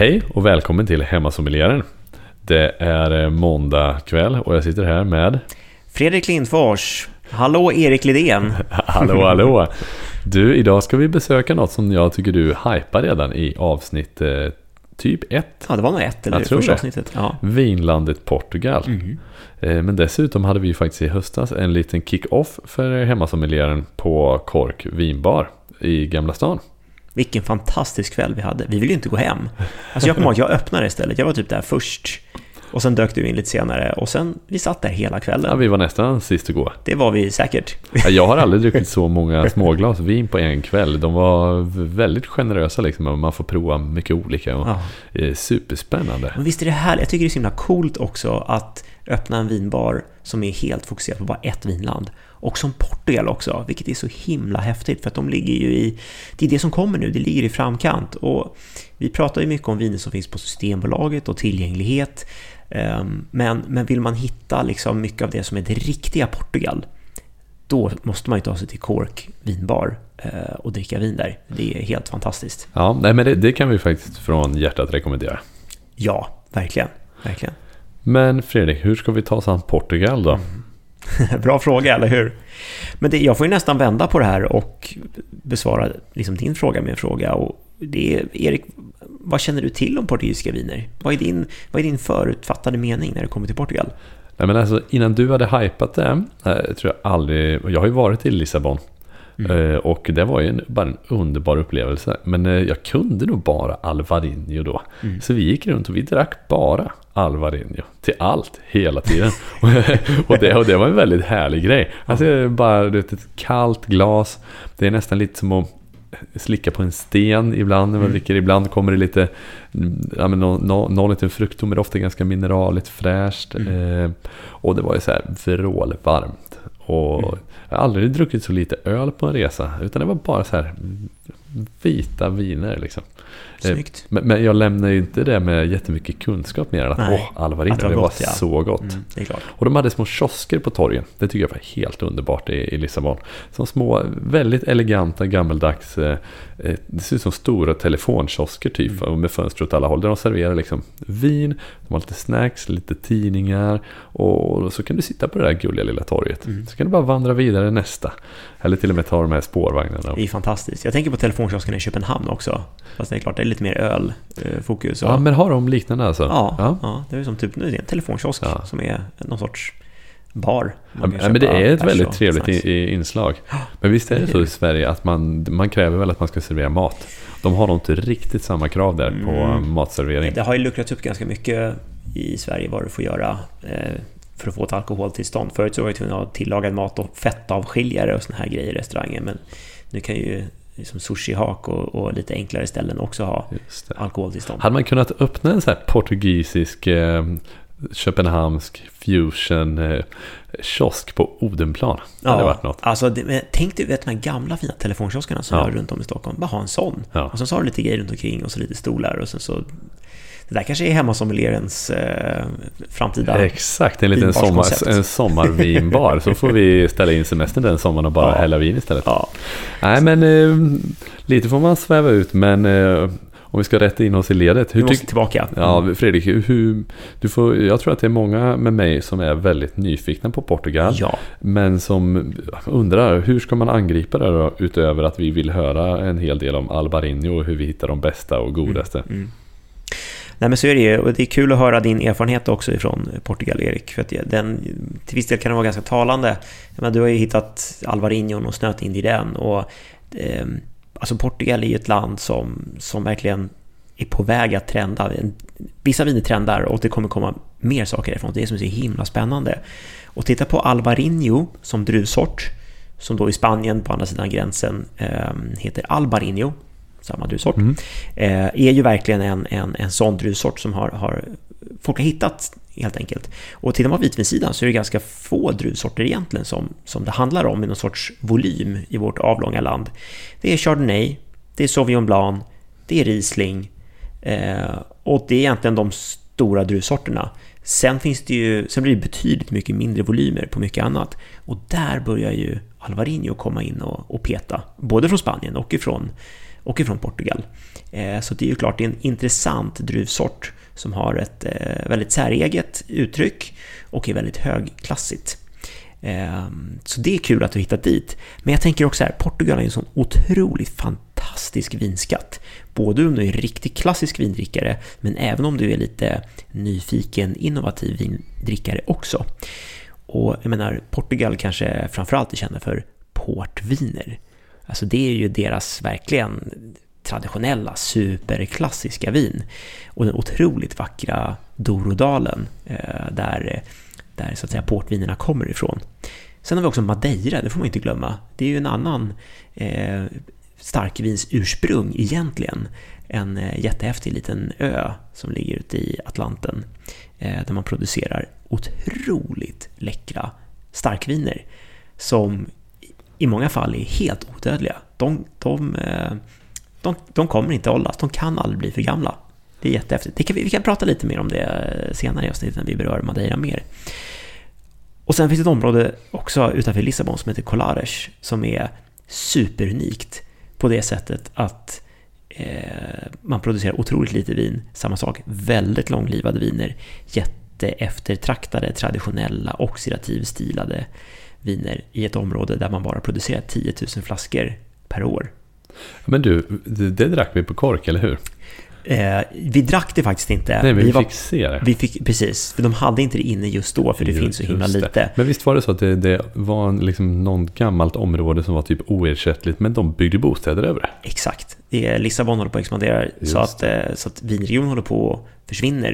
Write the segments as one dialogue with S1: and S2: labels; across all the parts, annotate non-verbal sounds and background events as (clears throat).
S1: Hej och välkommen till Hemmasommelieren. Det är eh, måndag kväll och jag sitter här med
S2: Fredrik Lindfors. Hallå Erik Lidén. (laughs)
S1: Hallå hallå! Du, idag ska vi besöka något som jag tycker du hypar redan i avsnitt eh, typ 1.
S2: Ja, det var nog ett eller
S1: Jag
S2: första
S1: det.
S2: avsnittet. Ja.
S1: Vinlandet Portugal.
S2: Mhm.
S1: Eh, Men dessutom hade vi ju faktiskt i höstas en liten kick-off för Hemmasommelieren på Kork Vinbar i Gamla stan.
S2: Vilken fantastisk kväll vi hade. Vi ville ju inte gå hem. Alltså jag kommer ihåg att jag öppnade istället. Jag var typ där först. Och sen dök du in lite senare. Och sen, vi satt där hela
S1: Ja,
S2: kvällen.
S1: vi var nästan sist att gå.
S2: Det var vi säkert.
S1: Ja, Jag har aldrig druckit så många småglas vin på en kväll. De var väldigt generösa liksom. Man får prova mycket olika och
S2: Ja.
S1: eh, superspännande.
S2: Men visst är det härligt? Jag tycker det är så himla coolt också att öppna en vinbar som är helt fokuserad på bara ett vinland. Och som Portugal också, vilket är så himla häftigt för att de ligger ju i... Det är det som kommer nu, det ligger i framkant. Och vi pratar ju mycket om viner som finns på Systembolaget och tillgänglighet. Ehm, Men, men vill man hitta liksom mycket av det som är det riktiga Portugal, då måste man ju ta sig till Cork vinbar eh, och dricka vin där. Det är helt fantastiskt.
S1: Ja, nej, men det, det kan vi faktiskt från hjärtat rekommendera.
S2: Ja, verkligen. Verkligen.
S1: Men Fredrik, hur ska vi ta oss an Portugal då? (laughs)
S2: Bra fråga, eller hur? Men det, jag får ju nästan vända på det här och besvara liksom din fråga med en fråga. Och det är, Erik, vad känner du till om portugisiska viner? Vad är, din, vad är din förutfattade mening när det kommer till Portugal?
S1: Nej, men alltså, innan du hade hypat det, jag tror jag aldrig... Jag har ju varit i Lissabon. Eh, Och det var ju en, bara en underbar upplevelse. Men eh, jag kunde nog bara Alvarinho då. Så vi gick runt och vi drack bara Alvarinho. Till allt, hela tiden. (laughs) och, det, och det var en väldigt härlig grej. Alltså bara du vet, ett kallt glas. Det är nästan lite som att slicka på en sten ibland man dricker. Ibland kommer det lite, mm, ja, men någon, någon, någon liten frukt, men det är ofta ganska mineraligt fräscht. Eh, och det var ju så här vrålvarmt. Och jag har aldrig druckit så lite öl på en resa. Utan det var bara så här vita viner liksom. Eh,
S2: Snyggt.
S1: Men, men jag lämnar ju inte det med jättemycket kunskap mer än att
S2: Nej,
S1: åh, Alvarinho,
S2: det
S1: det
S2: var
S1: var,
S2: gott, ja.
S1: så gott.
S2: Mm.
S1: Och de hade små kiosker på torgen. Det tycker jag var helt underbart i, i Lissabon. Som små, väldigt eleganta, gammeldags, eh, eh, det ser ut som stora telefonkiosker typ.
S2: Mm.
S1: Med fönster åt alla håll. Där de serverar liksom vin, de har lite snacks, lite tidningar. Och så kan du sitta på det där gulliga lilla torget.
S2: Mm.
S1: Så kan du bara vandra vidare nästa. Eller till och med ta de här spårvagnarna.
S2: Det är fantastiskt. Jag tänker på telefonkiosken i Köpenhamn också. Fast det är klart, det är lite mer ölfokus.
S1: Ja, men har de liknande alltså?
S2: ja,
S1: ja.
S2: ja. det är som typ nu är en telefonkiosk
S1: Ja.
S2: som är någon sorts bar.
S1: Ja, men det är ett väldigt trevligt i inslag. Men visst är det så i Sverige att man, man kräver väl att man ska servera mat. De har nog inte riktigt samma krav där på
S2: Mm.
S1: matservering.
S2: Det har ju luckrats upp ganska mycket i Sverige vad du får göra eh, för att få ett alkoholtillstånd. Förut så var jag tvungen att ha tillagad mat och fettavskiljare och såna här grejer i restaurangen. Men nu kan ju liksom sushi-hak och, och lite enklare ställen också ha alkoholtillstånd.
S1: Hade man kunnat öppna en sån här portugisisk, eh, köpenhamnsk fusion eh, kiosk på Odenplan? Det hade varit något.
S2: Alltså, det, tänk dig vet, de här gamla fina telefonkioskerna som
S1: Ja.
S2: har runt om i Stockholm. Bara ha en sån.
S1: Ja.
S2: Och sen så har du lite grejer runt omkring och så lite stolar och sen så... Det där kanske är hemmasommelierens eh, framtida...
S1: Exakt, en liten sommar, en sommarvinbar. Så får vi ställa in semestern den sommaren och bara
S2: Ja.
S1: hälla vin istället.
S2: Ja,
S1: Nej men eh, lite får man sväva ut men eh, om vi ska rätta in oss i ledet.
S2: vi
S1: Hur
S2: måste
S1: tyck-
S2: tillbaka.
S1: Ja, Fredrik, hur, du får, jag tror att det är många med mig som är väldigt nyfikna på Portugal.
S2: Ja.
S1: Men som undrar, hur ska man angripa det då? Utöver att vi vill höra en hel del om Albarinho och hur vi hittar de bästa och godaste.
S2: Mm. Nej men så är det ju, och det är kul att höra din erfarenhet också ifrån Portugal, Erik. För att den, till viss del kan den vara ganska talande. Menar, du har ju hittat Alvarinho och snöt in i den. Och, eh, alltså Portugal är ju ett land som, som verkligen är på väg att trenda. Vissa viner trendar och det kommer komma mer saker ifrån. Det är som är så himla spännande. Och titta på Alvarinho som druvsort, som då i Spanien på andra sidan gränsen eh, heter Albarinho, samma druvsort, eh, är ju verkligen en, en, en sån druvsort som har, har folk har hittat helt enkelt. Och tittar man på vitvinssidan så är det ganska få druvsorter egentligen som, som det handlar om i någon sorts volym i vårt avlånga land. Det är Chardonnay, det är Sauvignon Blanc, det är Riesling eh, och det är egentligen de stora druvsorterna. Sen finns det ju, sen blir det betydligt mycket mindre volymer på mycket annat. Och där börjar ju Alvarinho komma in och, och peta. Både från Spanien och ifrån och ifrån Portugal. Eh, så det är ju klart, det är en intressant druvsort som har ett eh, väldigt säreget uttryck och är väldigt högklassigt. Eh, så det är kul att du hittat dit. Men jag tänker också här, Portugal är en sån otroligt fantastisk vinskatt. Både om du är riktigt klassisk vindrickare, men även om du är lite nyfiken, innovativ vindrickare också. Och jag menar, Portugal kanske framförallt är kända för portviner. Alltså det är ju deras verkligen traditionella superklassiska vin. Och den otroligt vackra Dorodalen eh, där, där så att säga portvinerna kommer ifrån. Sen har vi också Madeira, det får man inte glömma. Det är ju en annan eh, starkvins ursprung egentligen. En eh, jättehäftig liten ö som ligger ute i Atlanten eh, där man producerar otroligt läckra starkviner som i många fall är helt odödliga. De, de, eh, de, de kommer inte åldras, de kan aldrig bli för gamla. Det är jättehäftigt. Det kan vi, kan prata lite mer om det eh, senare i avsnittet när vi berör Madeira mer. Och sen finns det ett område också utanför Lissabon som heter Colares som är superunikt på det sättet att eh, man producerar otroligt lite vin. Samma sak, väldigt långlivade viner. Jätteeftertraktade, traditionella, oxidativstilade viner i ett område där man bara producerar 10 000 flaskor per år.
S1: Men du, det drack vi på kork, eller hur?
S2: Eh, vi drack det faktiskt inte.
S1: Nej, men vi,
S2: vi
S1: fick se det.
S2: Vi fick, precis, för de hade inte det inne just då, för det just, finns så himla lite.
S1: Men visst var det så att det, det var en, liksom någon gammalt område som var typ oersättligt, men de byggde bostäder över det?
S2: Exakt. Det Lissabon håller på att expandera, så att, eh, så att vinregionen håller på att försvinna.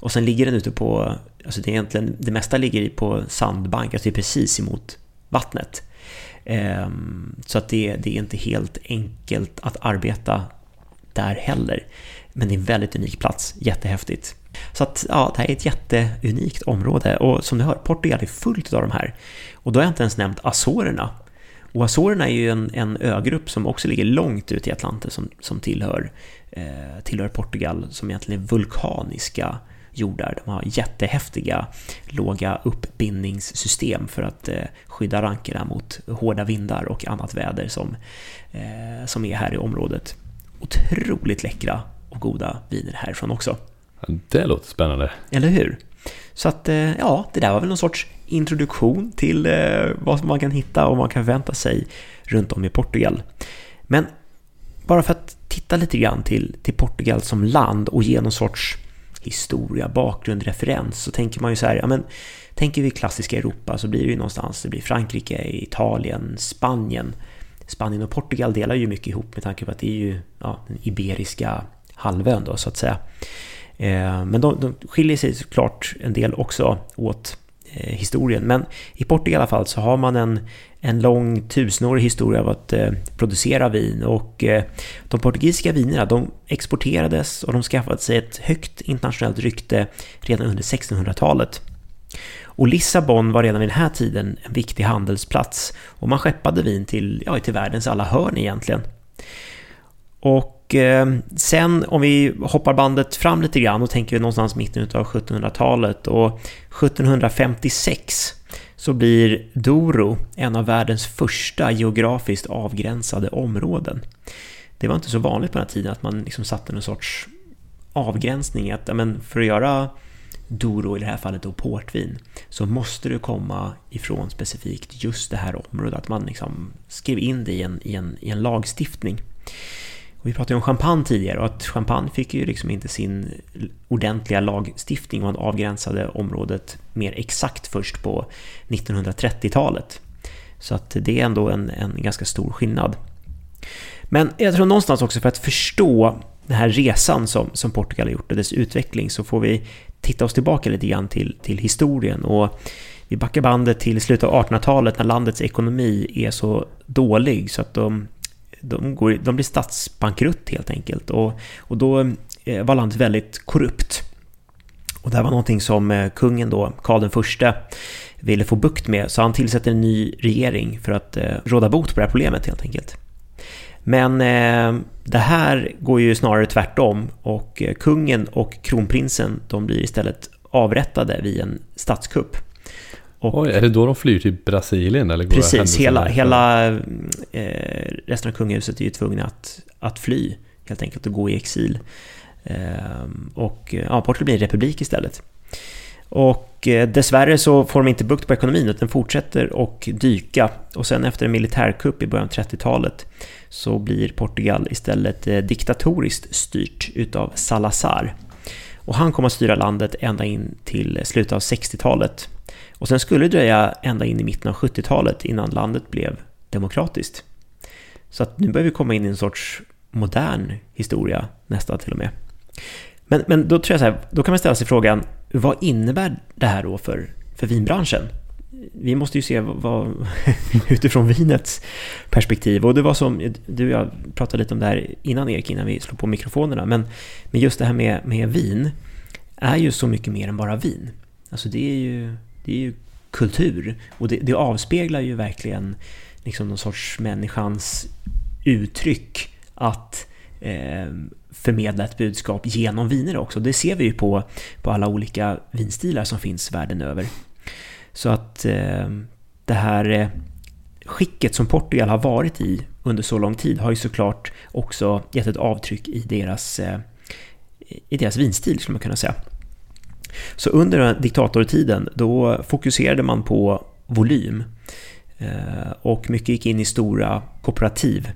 S2: Och sen ligger den ute på, alltså det, är egentligen, det mesta ligger på sandbank, alltså det är precis emot vattnet. Ehm, så att det, det är inte helt enkelt att arbeta där heller. Men det är en väldigt unik plats, jättehäftigt. Så att ja, det här är ett jätteunikt område och som du hör, Portugal är fullt av de här. Och då har jag inte ens nämnt Azorerna. Och Azorerna är ju en, en ögrupp som också ligger långt ut i Atlanten som, som tillhör, eh, tillhör Portugal, som egentligen är vulkaniska jordar. De har jättehäftiga låga uppbindningssystem för att eh, skydda rankerna mot hårda vindar och annat väder som, eh, som är här i området. Otroligt läckra goda viner härifrån också.
S1: Det låter spännande.
S2: Eller hur? Så att, eh, ja, det där var väl någon sorts introduktion till eh, vad man kan hitta och vad man kan förvänta sig runt om i Portugal. Men bara för att titta lite grann till, till Portugal som land och ge någon sorts historia, bakgrund, referens så tänker man ju så här, ja men tänker vi klassiska Europa så blir det ju någonstans, det blir Frankrike, Italien, Spanien. Spanien och Portugal delar ju mycket ihop med tanke på att det är ju ja, den iberiska halvön då så att säga. Eh, men de, de skiljer sig såklart en del också åt eh, historien. Men i Portugal i alla fall så har man en, en lång tusenårig historia av att eh, producera vin och eh, de portugisiska vinerna de exporterades och de skaffade sig ett högt internationellt rykte redan under 1600-talet. Och Lissabon var redan vid den här tiden en viktig handelsplats och man skeppade vin till, ja, till världens alla hörn egentligen. Och och eh, sen om vi hoppar bandet fram lite grann och tänker vi någonstans mitten av 1700-talet och 1756 så blir Douro en av världens första geografiskt avgränsade områden. Det var inte så vanligt på den här tiden att man liksom satte någon sorts avgränsning. Att, men för att göra Douro, i det här fallet då portvin, så måste du komma ifrån specifikt just det här området. Att man liksom skrev in det i en, i en, i en lagstiftning. Och vi pratade om champagne tidigare och att champagne fick ju liksom inte sin ordentliga lagstiftning och man avgränsade området mer exakt först på 1930-talet. Så att det är ändå en, en ganska stor skillnad. Men jag tror någonstans också för att förstå den här resan som, som Portugal har gjort och dess utveckling så får vi titta oss tillbaka lite grann till, till historien. Och vi backar bandet till slutet av 1800-talet när landets ekonomi är så dålig så att de de, går, de blir statsbankrutt helt enkelt. Och, och då eh, var landet väldigt korrupt. Och det här var någonting som eh, kungen då, Karl den Förste, ville få bukt med. Så han tillsätter en ny regering för att eh, råda bot på det här problemet helt enkelt. Men eh, det här går ju snarare tvärtom och kungen och kronprinsen de blir istället avrättade vid en statskupp.
S1: Och, Oj, är det då de flyr till Brasilien? Eller
S2: precis, hela, hela eh, resten av kungahuset är ju tvungna att, att fly helt enkelt och gå i exil. Eh, och ja, Portugal blir en republik istället. Och eh, dessvärre så får de inte bukt på ekonomin utan fortsätter att dyka. Och sen efter en militärkupp i början av 30-talet så blir Portugal istället eh, diktatoriskt styrt utav Salazar. Och han kommer att styra landet ända in till slutet av 60-talet. Och sen skulle det dröja ända in i mitten av 70-talet innan landet blev demokratiskt. Så att nu börjar vi komma in i en sorts modern historia nästan till och med. Men, men då tror jag så här, då kan man ställa sig frågan, vad innebär det här då för, för vinbranschen? Vi måste ju se vad, (laughs) utifrån vinets perspektiv. Och det var som, du och jag pratade lite om det här innan Erik, innan vi slog på mikrofonerna. Men, men just det här med, med vin är ju så mycket mer än bara vin. Alltså det är ju, det är ju kultur. Och det, det avspeglar ju verkligen liksom någon sorts människans uttryck att eh, förmedla ett budskap genom viner också. Det ser vi ju på, på alla olika vinstilar som finns världen över. Så att eh, det här eh, skicket som Portugal har varit i under så lång tid har ju såklart också gett ett avtryck i deras, eh, i deras vinstil skulle man kunna säga. Så under diktatortiden då fokuserade man på volym eh, och mycket gick in i stora kooperativ.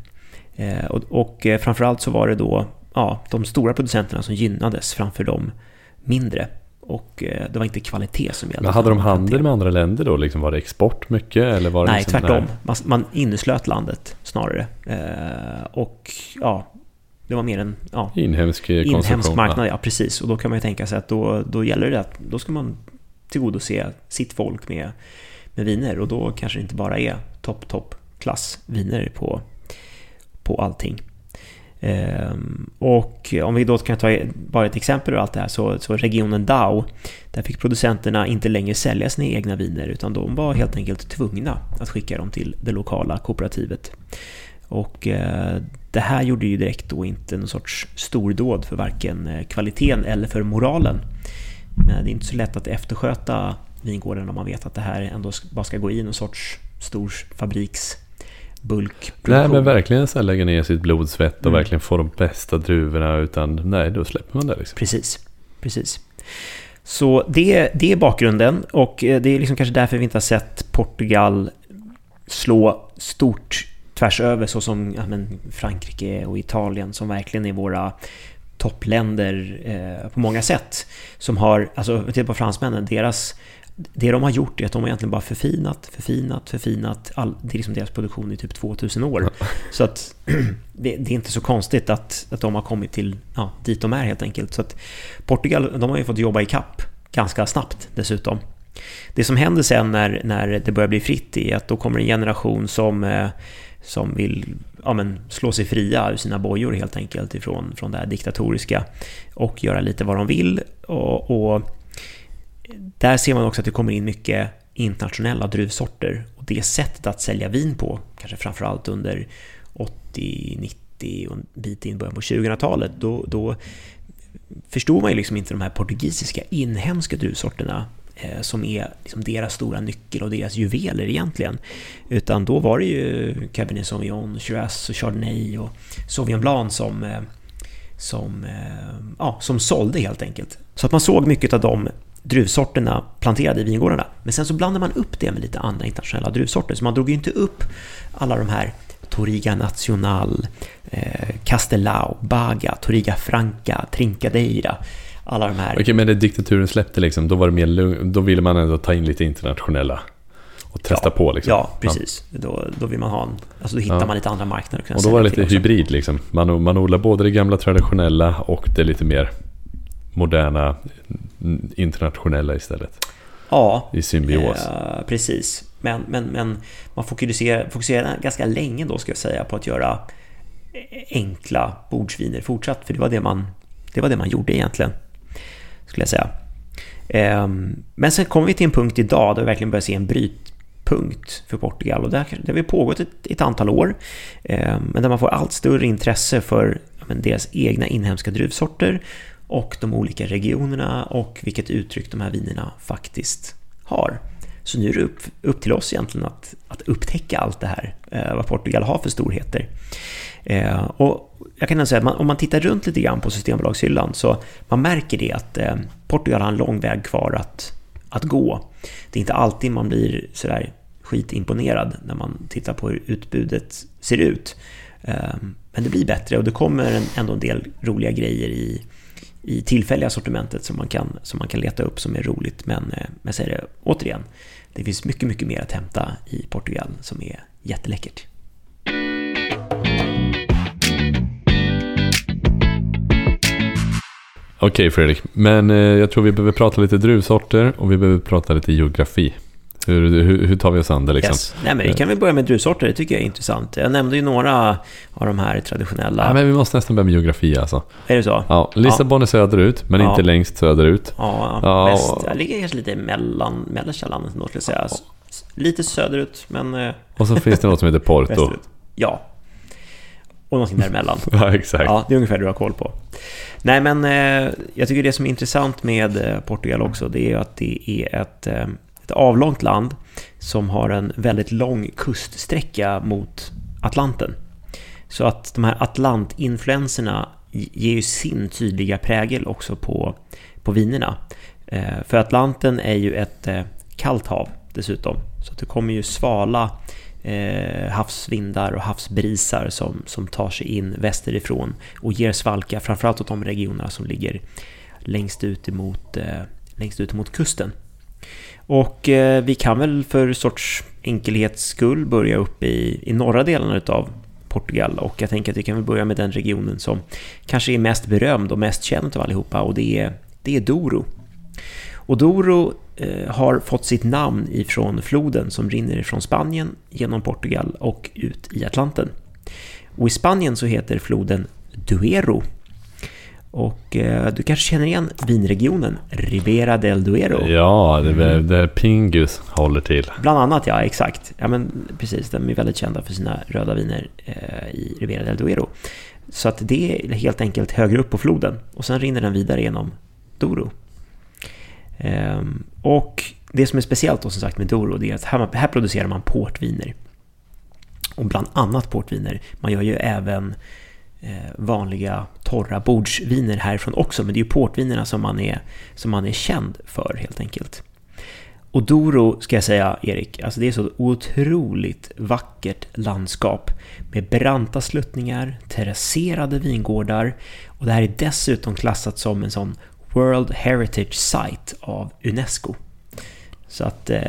S2: Eh, och eh, framförallt så var det då ja, de stora producenterna som gynnades framför de mindre. Och det var inte kvalitet som gällde.
S1: Men hade de handel med andra länder då? Liksom var det export mycket? Eller var det
S2: nej,
S1: liksom,
S2: tvärtom. Nej. Man, man inneslöt landet snarare. Och ja, det var mer en ja,
S1: inhemsk,
S2: inhemsk marknad. Ja, precis. Och då kan man ju tänka sig att då, då gäller det att då ska man tillgodose sitt folk med, med viner. Och då kanske det inte bara är topp, topp klass viner på, på allting. Ehm, och om vi då kan ta bara ett exempel ur allt det här så, så regionen Dao där fick producenterna inte längre sälja sina egna viner utan de var helt enkelt tvungna att skicka dem till det lokala kooperativet. Och eh, det här gjorde ju direkt då inte någon sorts stordåd för varken eh, kvaliteten eller för moralen. Men det är inte så lätt att eftersköta vingården om man vet att det här ändå bara ska gå i någon sorts stor fabriks bulkproduktion.
S1: Nej men verkligen så lägga ner sitt blod, svett och mm. verkligen få de bästa druvorna. Utan nej, då släpper man det liksom.
S2: Precis, precis. Så det, det är bakgrunden och eh, det är liksom kanske därför vi inte har sett Portugal slå stort tvärs över så som ja, men Frankrike och Italien som verkligen är våra toppländer eh, på många sätt. Som har, alltså titta på fransmännen, deras det de har gjort är att de har egentligen bara förfinat, förfinat, förfinat. All, det är liksom deras produktion i typ 2000 år. Så att (clears throat) det, det, är inte så konstigt att, att de har kommit till ja, dit de är helt enkelt. Så att Portugal, de har ju fått jobba i kapp ganska snabbt dessutom. Det som händer sen när, när det börjar bli fritt är att då kommer en generation som, eh, som vill ja, men, slå sig fria ur sina bojor helt enkelt ifrån från det här diktatoriska och göra lite vad de vill. och, och där ser man också att det kommer in mycket internationella druvsorter och det sättet att sälja vin på, kanske framförallt under 80, 90 och en bit in början på 2000-talet, då, då förstod man ju liksom inte de här portugisiska inhemska druvsorterna Eh, som är liksom deras stora nyckel och deras juveler egentligen. Utan då var det ju Cabernet Sauvignon, Shiraz och Chardonnay och Sauvignon Blanc som, eh, som, eh, ja, som sålde helt enkelt. Så att man såg mycket av de druvsorterna planterade i vingårdarna. Men sen så blandade man upp det med lite andra internationella druvsorter. Så man drog ju inte upp alla de här Toriga Nacional, eh, Castelao, Baga, Toriga Franca, Trincadeira. Alla de här.
S1: Okej, men när diktaturen släppte liksom, då var det mer lugn, då ville man ändå ta in lite internationella och testa
S2: ja,
S1: på liksom.
S2: Ja, precis. Ja. Då, då vill man ha en, alltså då hittar ja. man lite andra marknader.
S1: Och då var det lite hybrid liksom. Man, man odlar både det gamla traditionella och det lite mer moderna internationella istället.
S2: Ja,
S1: i symbios.
S2: Eh, precis. Men, men, men man fokuserar, fokuserar ganska länge då ska jag säga på att göra enkla bordsviner fortsatt. För det var det man, det var det man gjorde egentligen. Skulle jag säga. Ehm, men sen kommer vi till en punkt idag där vi verkligen börjar se en brytpunkt för Portugal. Och det, det har pågått ett, ett antal år. Ehm, men där man får allt större intresse för men, deras egna inhemska druvsorter och de olika regionerna och vilket uttryck de här vinerna faktiskt har. Så nu är det upp, upp till oss egentligen att, att upptäcka allt det här, eh, vad Portugal har för storheter. Eh, och jag kan säga att man, om man tittar runt lite grann på Systembolagshyllan så man märker det att eh, Portugal har en lång väg kvar att, att gå. Det är inte alltid man blir sådär skitimponerad när man tittar på hur utbudet ser ut. Eh, men det blir bättre och det kommer ändå en del roliga grejer i, i tillfälliga sortimentet som man, kan, som man kan leta upp som är roligt. Men, eh, men jag säger det återigen, det finns mycket, mycket mer att hämta i Portugal som är jätteläckert.
S1: Okej Fredrik, men eh, jag tror vi behöver prata lite druvsorter och vi behöver prata lite geografi. Hur, hur, hur tar vi oss an det liksom? Yes.
S2: Nej, men vi kan väl börja med druvsorter, det tycker jag är intressant. Jag nämnde ju några av de här traditionella.
S1: Ja, men vi måste nästan börja med geografi alltså.
S2: Är det så?
S1: Ja, Lissabon ja. är söderut, men ja. inte längst söderut.
S2: Ja, ja. Väst, jag ligger kanske lite mellan, mellersta landet ändå, skulle jag säga. Lite söderut, men... Eh,
S1: och så finns det något som heter Porto.
S2: Ja. Och någonting däremellan. (laughs)
S1: ja, exakt.
S2: Ja, det är ungefär det du har koll på. Nej, men eh, jag tycker det som är intressant med eh, Portugal också, det är att det är ett, ett avlångt land som har en väldigt lång kuststräcka mot Atlanten. Så att de här Atlantinfluenserna ger ju sin tydliga prägel också på, på vinerna. Eh, för Atlanten är ju ett eh, kallt hav dessutom. Så att det kommer ju svala eh, havsvindar och havsbrisar som, som tar sig in västerifrån och ger svalka, framförallt åt de regionerna som ligger längst ut emot, längst ut emot kusten. Och eh, vi kan väl för sorts enkelhets skull börja upp i, i norra delarna utav Portugal och jag tänker att vi kan väl börja med den regionen som kanske är mest berömd och mest känd av allihopa och det är, det är Douro. Och Douro eh, har fått sitt namn ifrån floden som rinner ifrån Spanien genom Portugal och ut i Atlanten. Och i Spanien så heter floden Duero. Och eh, du kanske känner igen vinregionen Ribera del Duero?
S1: Ja, det är där Pingus håller till.
S2: Bland annat, ja exakt. Ja men precis, de är väldigt kända för sina röda viner eh, i Ribera del Duero. Så att det är helt enkelt högre upp på floden och sen rinner den vidare genom Douro. Ehm, och det som är speciellt då som sagt med Doro, det är att här, här producerar man portviner. Och bland annat portviner. Man gör ju även eh, Eh, vanliga torra bordsviner härifrån också, men det är ju portvinerna som man är, som man är känd för helt enkelt. Och Doro, ska jag säga Erik, alltså det är så otroligt vackert landskap med branta sluttningar, terrasserade vingårdar och det här är dessutom klassat som en sån World Heritage Site av Unesco. Så att eh,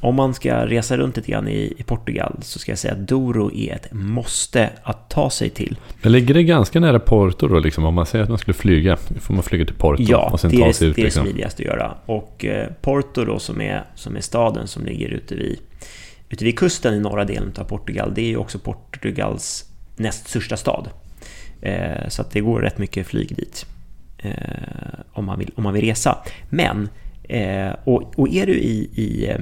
S2: om man ska resa runt lite grann i, i, Portugal så ska jag säga att Douro är ett måste att ta sig till.
S1: Men ligger det ganska nära Porto då? Liksom, om man säger att man skulle flyga, får man flyga till Porto
S2: ja,
S1: och sen
S2: ta
S1: sig ut?
S2: Ja, det är
S1: liksom.
S2: smidigast att göra. Och eh, Porto då som är, som är staden som ligger ute vid, ute vid kusten i norra delen av Portugal, det är ju också Portugals näst största stad. Eh, så att det går rätt mycket flyg dit. Eh, om, man vill, om man vill resa. Men, eh, och, och är du i, i, eh,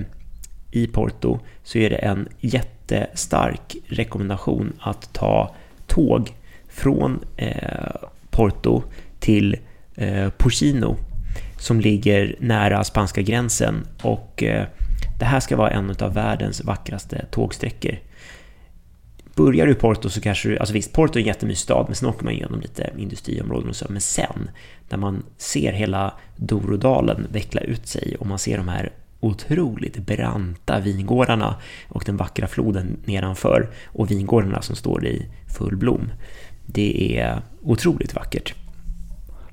S2: i Porto så är det en jättestark rekommendation att ta tåg från eh, Porto till eh, Porcino som ligger nära spanska gränsen och det här ska vara en av världens vackraste tågsträckor. Börjar du i Porto så kanske du, alltså visst, Porto är en jättemysig stad, men sen åker man igenom lite industriområden och så. Men sen, när man ser hela Dorodalen veckla ut sig och man ser de här otroligt branta vingårdarna och den vackra floden nedanför och vingårdarna som står i full blom. Det är otroligt vackert.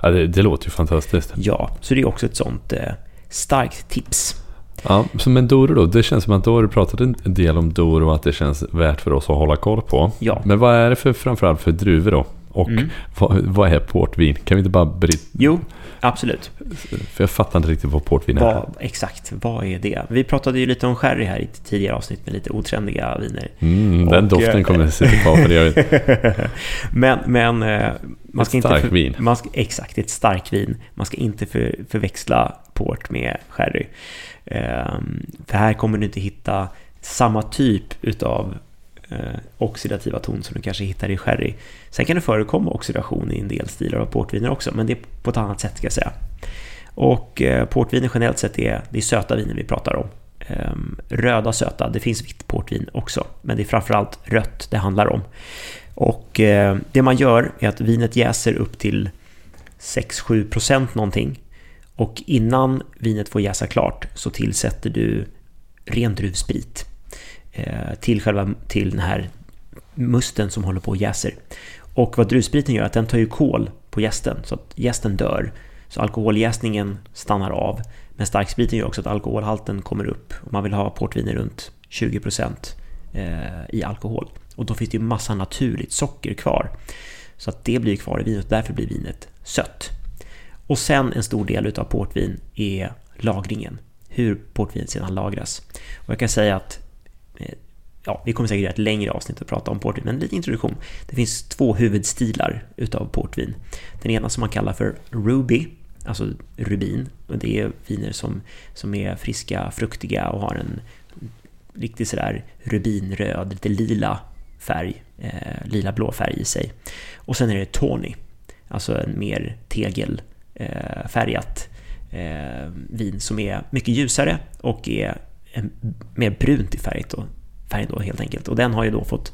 S1: Ja, det, det låter ju fantastiskt.
S2: Ja, så det är också ett sånt eh, starkt tips.
S1: Ja, men Doro då? Det känns som att då har du pratat en del om Doro och att det känns värt för oss att hålla koll på.
S2: Ja.
S1: Men vad är det för framförallt för druvor då? Och mm. vad, vad, är portvin? Kan vi inte bara bryta?
S2: Jo, absolut.
S1: För jag fattar inte riktigt vad portvin är.
S2: Vad, exakt, vad är det? Vi pratade ju lite om sherry här i tidigare avsnitt med lite otrendiga viner.
S1: Mm, den och, doften eh, kommer sitta kvar för det. (laughs)
S2: men, men eh,
S1: man ska ett inte... Stark vin.
S2: Man ska, exakt, ett starkt vin. Man ska inte för, förväxla port med sherry. Ehm, för här kommer du inte hitta samma typ utav eh, oxidativa ton som du kanske hittar i sherry. Sen kan det förekomma oxidation i en del stilar av portviner också, men det är på ett annat sätt ska jag säga. Och eh, portviner generellt sett är, det är söta viner vi pratar om. Ehm, röda söta, det finns vitt portvin också, men det är framförallt rött det handlar om. Och eh, det man gör är att vinet jäser upp till 6-7% någonting. Och innan vinet får jäsa klart så tillsätter du ren druvsprit eh, till, själva, till den här musten som håller på och jäser. Och vad druvspriten gör är att den tar ju kol på gästen så att gästen dör. Så alkoholjäsningen stannar av. Men starkspriten gör också att alkoholhalten kommer upp. Och man vill ha portviner runt 20% eh, i alkohol. Och då finns det ju massa naturligt socker kvar. Så att det blir kvar i vinet, därför blir vinet sött. Och sen en stor del utav portvin är lagringen. Hur portvinet sedan lagras. Och jag kan säga att eh, ja, vi kommer säkert göra ett längre avsnitt att prata om portvin, men lite introduktion. Det finns två huvudstilar utav portvin. Den ena som man kallar för Ruby, alltså rubin. Och det är viner som, som är friska, fruktiga och har en riktigt sådär rubinröd, lite lila färg, eh, lila-blå färg i sig. Och sen är det Tawny, alltså en mer tegel eh, eh, vin som är mycket ljusare och är mer brunt i färg då, färg då helt enkelt. Och den har ju då fått,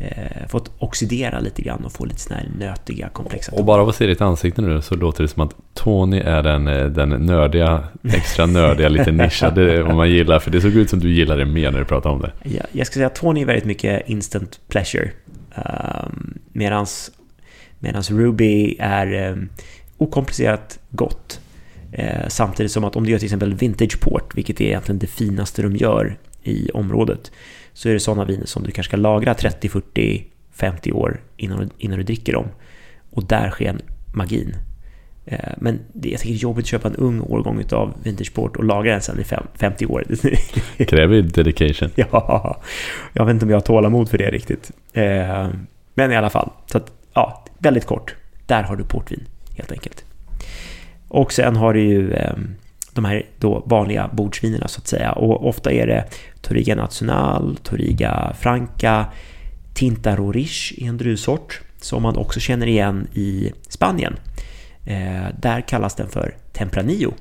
S2: eh, fått oxidera lite grann och få lite sådana här nötiga komplexa
S1: Och bara av att se ditt ansikte nu så låter det som att Tony är den, eh, den nördiga, extra nördiga, lite (laughs) nischade vad man gillar. För det såg ut som du gillade det mer när du pratade om det.
S2: Ja, jag ska säga att Tony är väldigt mycket instant pleasure. Um, medans, medans Ruby är um, okomplicerat gott. Eh, samtidigt som att om du gör till exempel vintage port, vilket är egentligen det finaste de gör i området, så är det sådana viner som du kanske ska lagra 30, 40, 50 år innan, innan du dricker dem. Och där sker magin. Eh, men det är säkert jobbigt att köpa en ung årgång av vintage port och lagra den sen i 50 år. (laughs)
S1: Kräver dedication.
S2: Ja, jag vet inte om jag har tålamod för det riktigt. Eh, men i alla fall, så att, ja, väldigt kort. Där har du portvin, helt enkelt. Och sen har du ju ehm, de här då vanliga bordsvinerna så att säga. Och ofta är det Toriga national, Toriga Franca, Tinta rorish i en druvsort som man också känner igen i Spanien. Eh, där kallas den för Tempranillo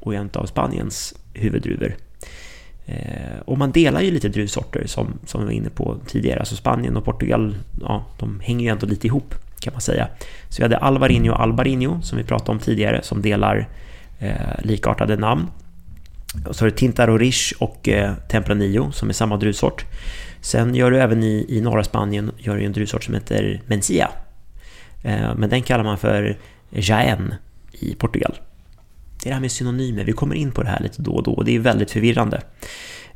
S2: och är en av Spaniens huvuddruvor. Eh, och man delar ju lite druvsorter som, som vi var inne på tidigare. Alltså Spanien och Portugal, ja, de hänger ju ändå lite ihop kan man säga. Så vi hade Alvarinho och Albarinho som vi pratade om tidigare som delar eh, likartade namn. Och så har du Tintar och eh, Tempranillo som är samma druvsort. Sen gör du även i, i norra Spanien gör du en druvsort som heter Mencia. Eh, men den kallar man för Jaén i Portugal. Det är det här med synonymer, vi kommer in på det här lite då och då och det är väldigt förvirrande.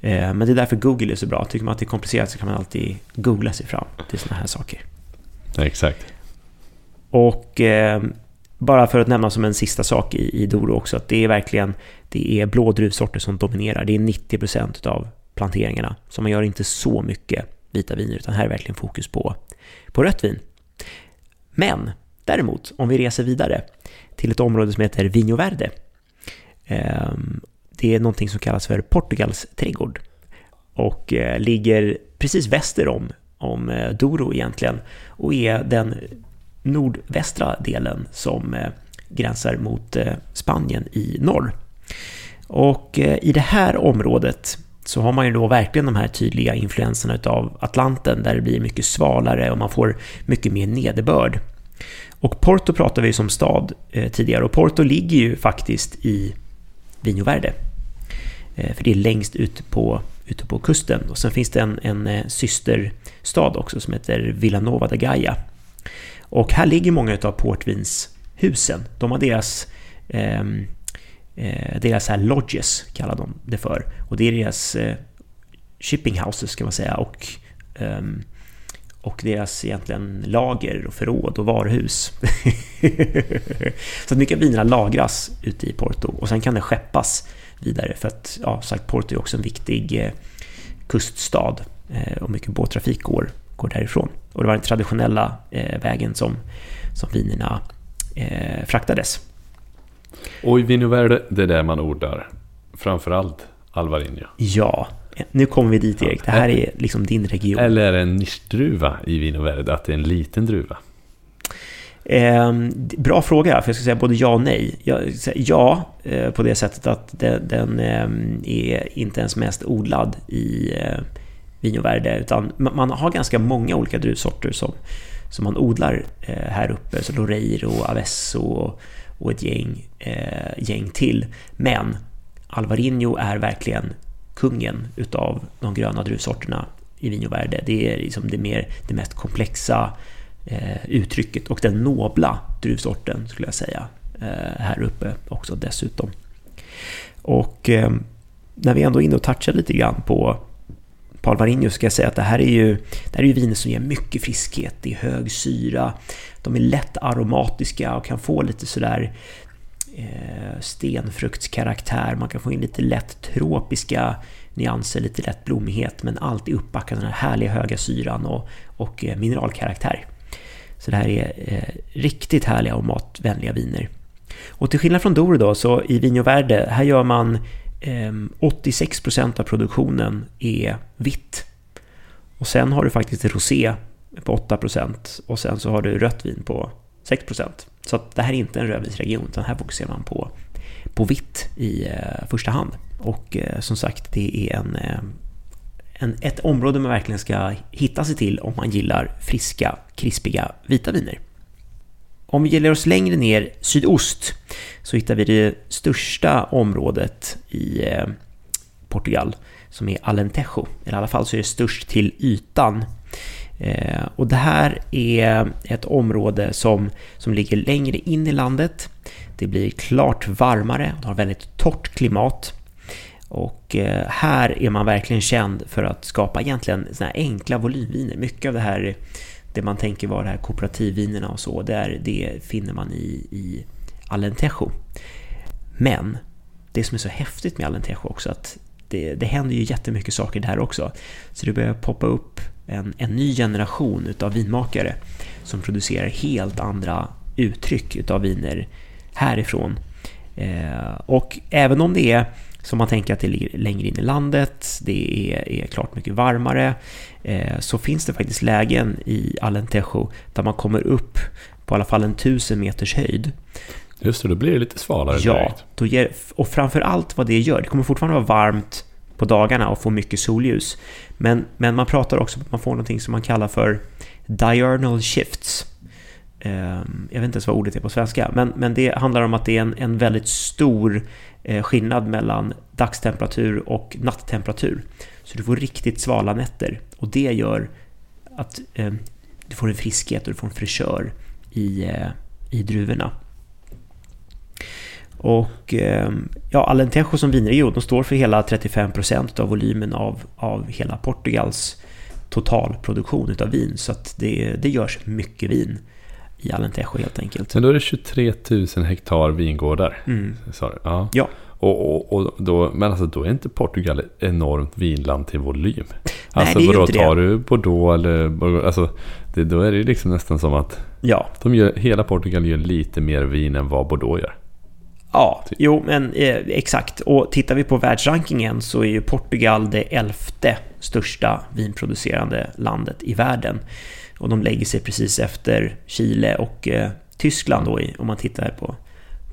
S2: Eh, men det är därför Google är så bra. Tycker man att det är komplicerat så kan man alltid googla sig fram till sådana här saker.
S1: exakt.
S2: Och eh, bara för att nämna som en sista sak i, i Doro också, att det är verkligen det är blå druvsorter som dominerar. Det är 90% av planteringarna. Så man gör inte så mycket vita viner, utan här är verkligen fokus på, på rött vin. Men däremot, om vi reser vidare till ett område som heter Vinho Verde. Eh, det är någonting som kallas för Portugals trädgård och eh, ligger precis väster om, om eh, Douro egentligen och är den nordvästra delen som eh, gränsar mot eh, Spanien i norr. Och eh, i det här området så har man ju då verkligen de här tydliga influenserna av Atlanten där det blir mycket svalare och man får mycket mer nederbörd. Och Porto pratar vi ju som stad tidigare och Porto ligger ju faktiskt i Vino Verde. För det är längst ut på, ute på kusten. Och sen finns det en, en systerstad också som heter Villanova de Gaia och här ligger många av portvinshusen. De har deras, ehm, eh, deras här lodges, kallar de det för. Och det är deras eh, shipping houses kan man säga. Och, eh, och deras egentligen lager och förråd och varuhus. (laughs) så att mycket av vinerna lagras ute i Porto och sen kan det skeppas vidare för att ja, sagt, Porto är också en viktig eh, kuststad eh, och mycket båttrafik går går därifrån. Och det var den traditionella eh, vägen som, som vinerna eh, fraktades.
S1: Och i Vino Verde, det är där man odlar framförallt Alvarinho.
S2: Ja, nu kommer vi dit Erik. Det här är liksom din region.
S1: Eller är det en nischdruva i Vino Verde, att det är en liten druva?
S2: Eh, bra fråga, för jag ska säga både ja och nej. Jag, ja, eh, på det sättet att den, den eh, är inte ens mest odlad i eh, Verde, utan man har ganska många olika druvsorter som, som man odlar eh, här uppe, så Loreiro, Avesso och, och ett gäng, eh, gäng till. Men Alvarinho är verkligen kungen utav de gröna druvsorterna i Vinho Verde. Det är liksom det, mer, det mest komplexa eh, uttrycket och den nobla druvsorten skulle jag säga eh, här uppe också dessutom. Och eh, när vi ändå är inne och touchar lite grann på Paul Alvarinho ska jag säga att det här är ju, det här är ju viner som ger mycket friskhet, det är hög syra, de är lätt aromatiska och kan få lite sådär eh, stenfruktskaraktär, man kan få in lite lätt tropiska nyanser, lite lätt blommighet, men alltid uppbackat den här härliga höga syran och, och eh, mineralkaraktär. Så det här är eh, riktigt härliga och matvänliga viner. Och till skillnad från Doro då, så i Vinho Verde, här gör man Ehm, 86% av produktionen är vitt. Och sen har du faktiskt rosé på 8% och sen så har du rött vin på 6%. Så att det här är inte en rödvinsregion, utan här fokuserar man på, på vitt i eh, första hand. Och eh, som sagt, det är en, eh, en, ett område man verkligen ska hitta sig till om man gillar friska, krispiga vita viner. Om vi ger oss längre ner sydost så hittar vi det största området i eh, Portugal som är Alentejo. I alla fall så är det störst till ytan. Eh, och det här är ett område som, som ligger längre in i landet. Det blir klart varmare, det har väldigt torrt klimat. Och eh, här är man verkligen känd för att skapa egentligen såna här enkla volymviner. Mycket av det här, det man tänker vara de här kooperativvinerna och så, där, det finner man i, i Alentejo. Men det som är så häftigt med Alentejo också, att det, det händer ju jättemycket saker där också. Så det börjar poppa upp en, en ny generation utav vinmakare som producerar helt andra uttryck utav viner härifrån. Eh, och även om det är som man tänker att det ligger längre in i landet, det är, är klart mycket varmare, eh, så finns det faktiskt lägen i Alentejo där man kommer upp på i alla fall en tusen meters höjd.
S1: Just det, då blir det lite svalare
S2: Ja, direkt. Då ger, och framför allt vad det gör, det kommer fortfarande vara varmt på dagarna och få mycket solljus. Men, men man pratar också om att man får någonting som man kallar för diurnal shifts. Ehm, jag vet inte ens vad ordet är på svenska, men, men det handlar om att det är en, en väldigt stor Eh, skillnad mellan dagstemperatur och natttemperatur. Så du får riktigt svala nätter och det gör att eh, du får en friskhet och du får en fräschör i, eh, i druvorna. Och eh, ja, Alentejo som vinregion, de står för hela 35% av volymen av, av hela Portugals totalproduktion utav vin. Så att det, det görs mycket vin i Alentejo helt enkelt.
S1: Men då är det 23 000 hektar vingårdar.
S2: Mm.
S1: Sorry. Ja.
S2: ja.
S1: Och, och, och, då, men alltså då är inte Portugal ett enormt vinland till volym.
S2: Nej,
S1: alltså
S2: det är inte det.
S1: tar du Bordeaux eller alltså, det, då är det liksom nästan som att
S2: ja.
S1: de gör, hela Portugal gör lite mer vin än vad Bordeaux gör.
S2: Ja, jo men eh, exakt. Och tittar vi på världsrankingen så är ju Portugal det elfte största vinproducerande landet i världen. Och de lägger sig precis efter Chile och eh, Tyskland då i, om man tittar på,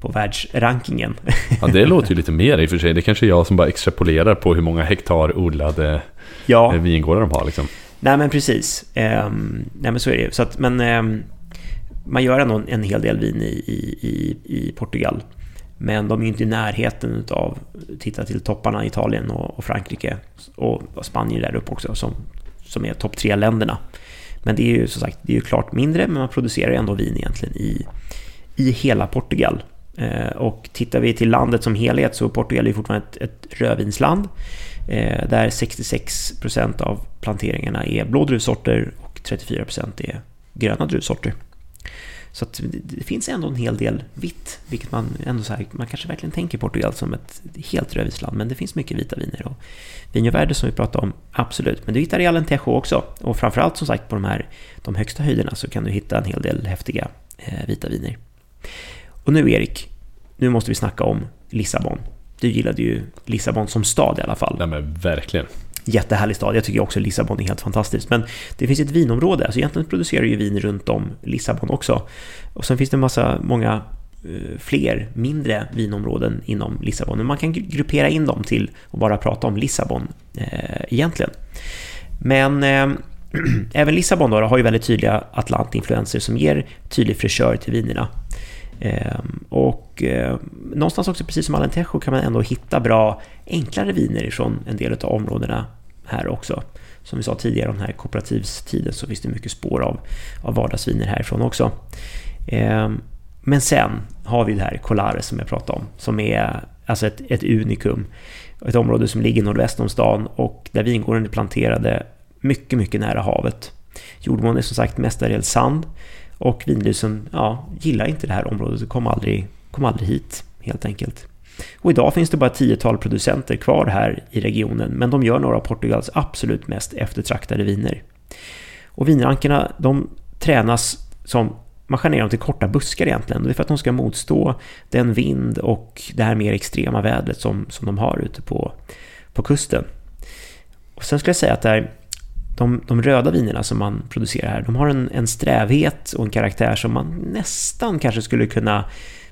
S2: på världsrankingen.
S1: Ja, det låter ju (laughs) lite mer i och för sig. Det är kanske är jag som bara extrapolerar på hur många hektar odlade
S2: ja.
S1: Eh, vingårdar de har liksom.
S2: Nej men precis. Um, nej men så är det så att, Men um, man gör ändå en hel del vin i, i, i Portugal. Men de är ju inte i närheten av, titta till topparna Italien och, och Frankrike och, och Spanien där uppe också som, som är topp tre länderna. Men det är ju som sagt det är ju klart mindre, men man producerar ändå vin egentligen i, i hela Portugal. Eh, och tittar vi till landet som helhet så Portugal är fortfarande ett, ett rödvinsland. Eh, där 66% av planteringarna är blå druvsorter och 34% är gröna druvsorter. Så att det finns ändå en hel del vitt, vilket man ändå så här, man kanske verkligen tänker Portugal som ett helt rödvinsland, men det finns mycket vita viner. Och Vinjovärde som vi pratade om, absolut. Men du hittar i Alentejo också. Och framförallt som sagt på de här de högsta höjderna så kan du hitta en hel del häftiga eh, vita viner. Och nu Erik, nu måste vi snacka om Lissabon. Du gillade ju Lissabon som stad i alla fall.
S1: Ja men verkligen
S2: jättehärlig stad. Jag tycker också Lissabon är helt fantastiskt. Men det finns ett vinområde, alltså egentligen producerar ju vin runt om Lissabon också. Och sen finns det en massa, många eh, fler mindre vinområden inom Lissabon. Men man kan gruppera in dem till att bara prata om Lissabon eh, egentligen. Men eh, (clears throat) även Lissabon då, har ju väldigt tydliga Atlantinfluenser som ger tydlig fräschör till vinerna. Eh, och eh, någonstans också, precis som Alentejo, kan man ändå hitta bra, enklare viner ifrån en del av områdena här också. Som vi sa tidigare den här kooperativstiden så finns det mycket spår av, av vardagsviner härifrån också. Eh, men sen har vi det här Colare, som jag pratade om, som är alltså ett, ett unikum. Ett område som ligger nordväst om stan och där vingården är planterade mycket, mycket nära havet. Jordmån är som sagt mestadels sand och vinlysen ja, gillar inte det här området och kom aldrig, kom aldrig hit helt enkelt. Och idag finns det bara ett tiotal producenter kvar här i regionen men de gör några av Portugals absolut mest eftertraktade viner. Och vinrankerna de tränas som man skär ner dem till korta buskar egentligen. Det är för att de ska motstå den vind och det här mer extrema vädret som, som de har ute på, på kusten. Och sen skulle jag säga att det här, de, de röda vinerna som man producerar här, de har en, en strävhet och en karaktär som man nästan kanske skulle kunna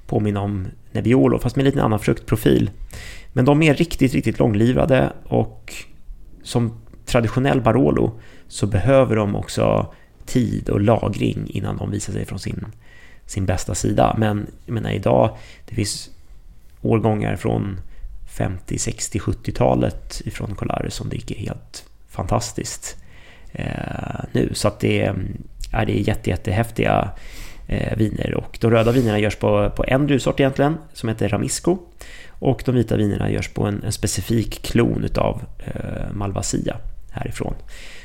S2: påminna om Nebbiolo, fast med lite annan fruktprofil. Men de är riktigt, riktigt långlivade och som traditionell Barolo så behöver de också tid och lagring innan de visar sig från sin, sin bästa sida. Men jag menar idag, det finns årgångar från 50, 60, 70-talet ifrån Colares som dricker helt fantastiskt Eh, nu. Så att det, är det jätte, jättehäftiga eh, viner. Och de röda vinerna görs på, på en druvsort egentligen, som heter Ramisco. Och de vita vinerna görs på en, en specifik klon utav eh, Malvasia härifrån.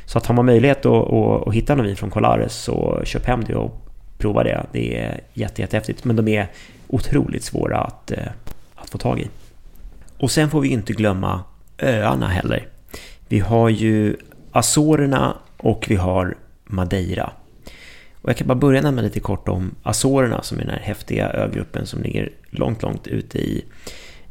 S2: Så att har man möjlighet att, att, att hitta någon vin från Colares så köp hem det och prova det. Det är jätte, jättehäftigt, men de är otroligt svåra att, eh, att få tag i. Och sen får vi inte glömma öarna heller. Vi har ju Azorerna och vi har Madeira. Och jag kan bara börja nämna lite kort om Azorerna som är den här häftiga ögruppen som ligger långt, långt ute i,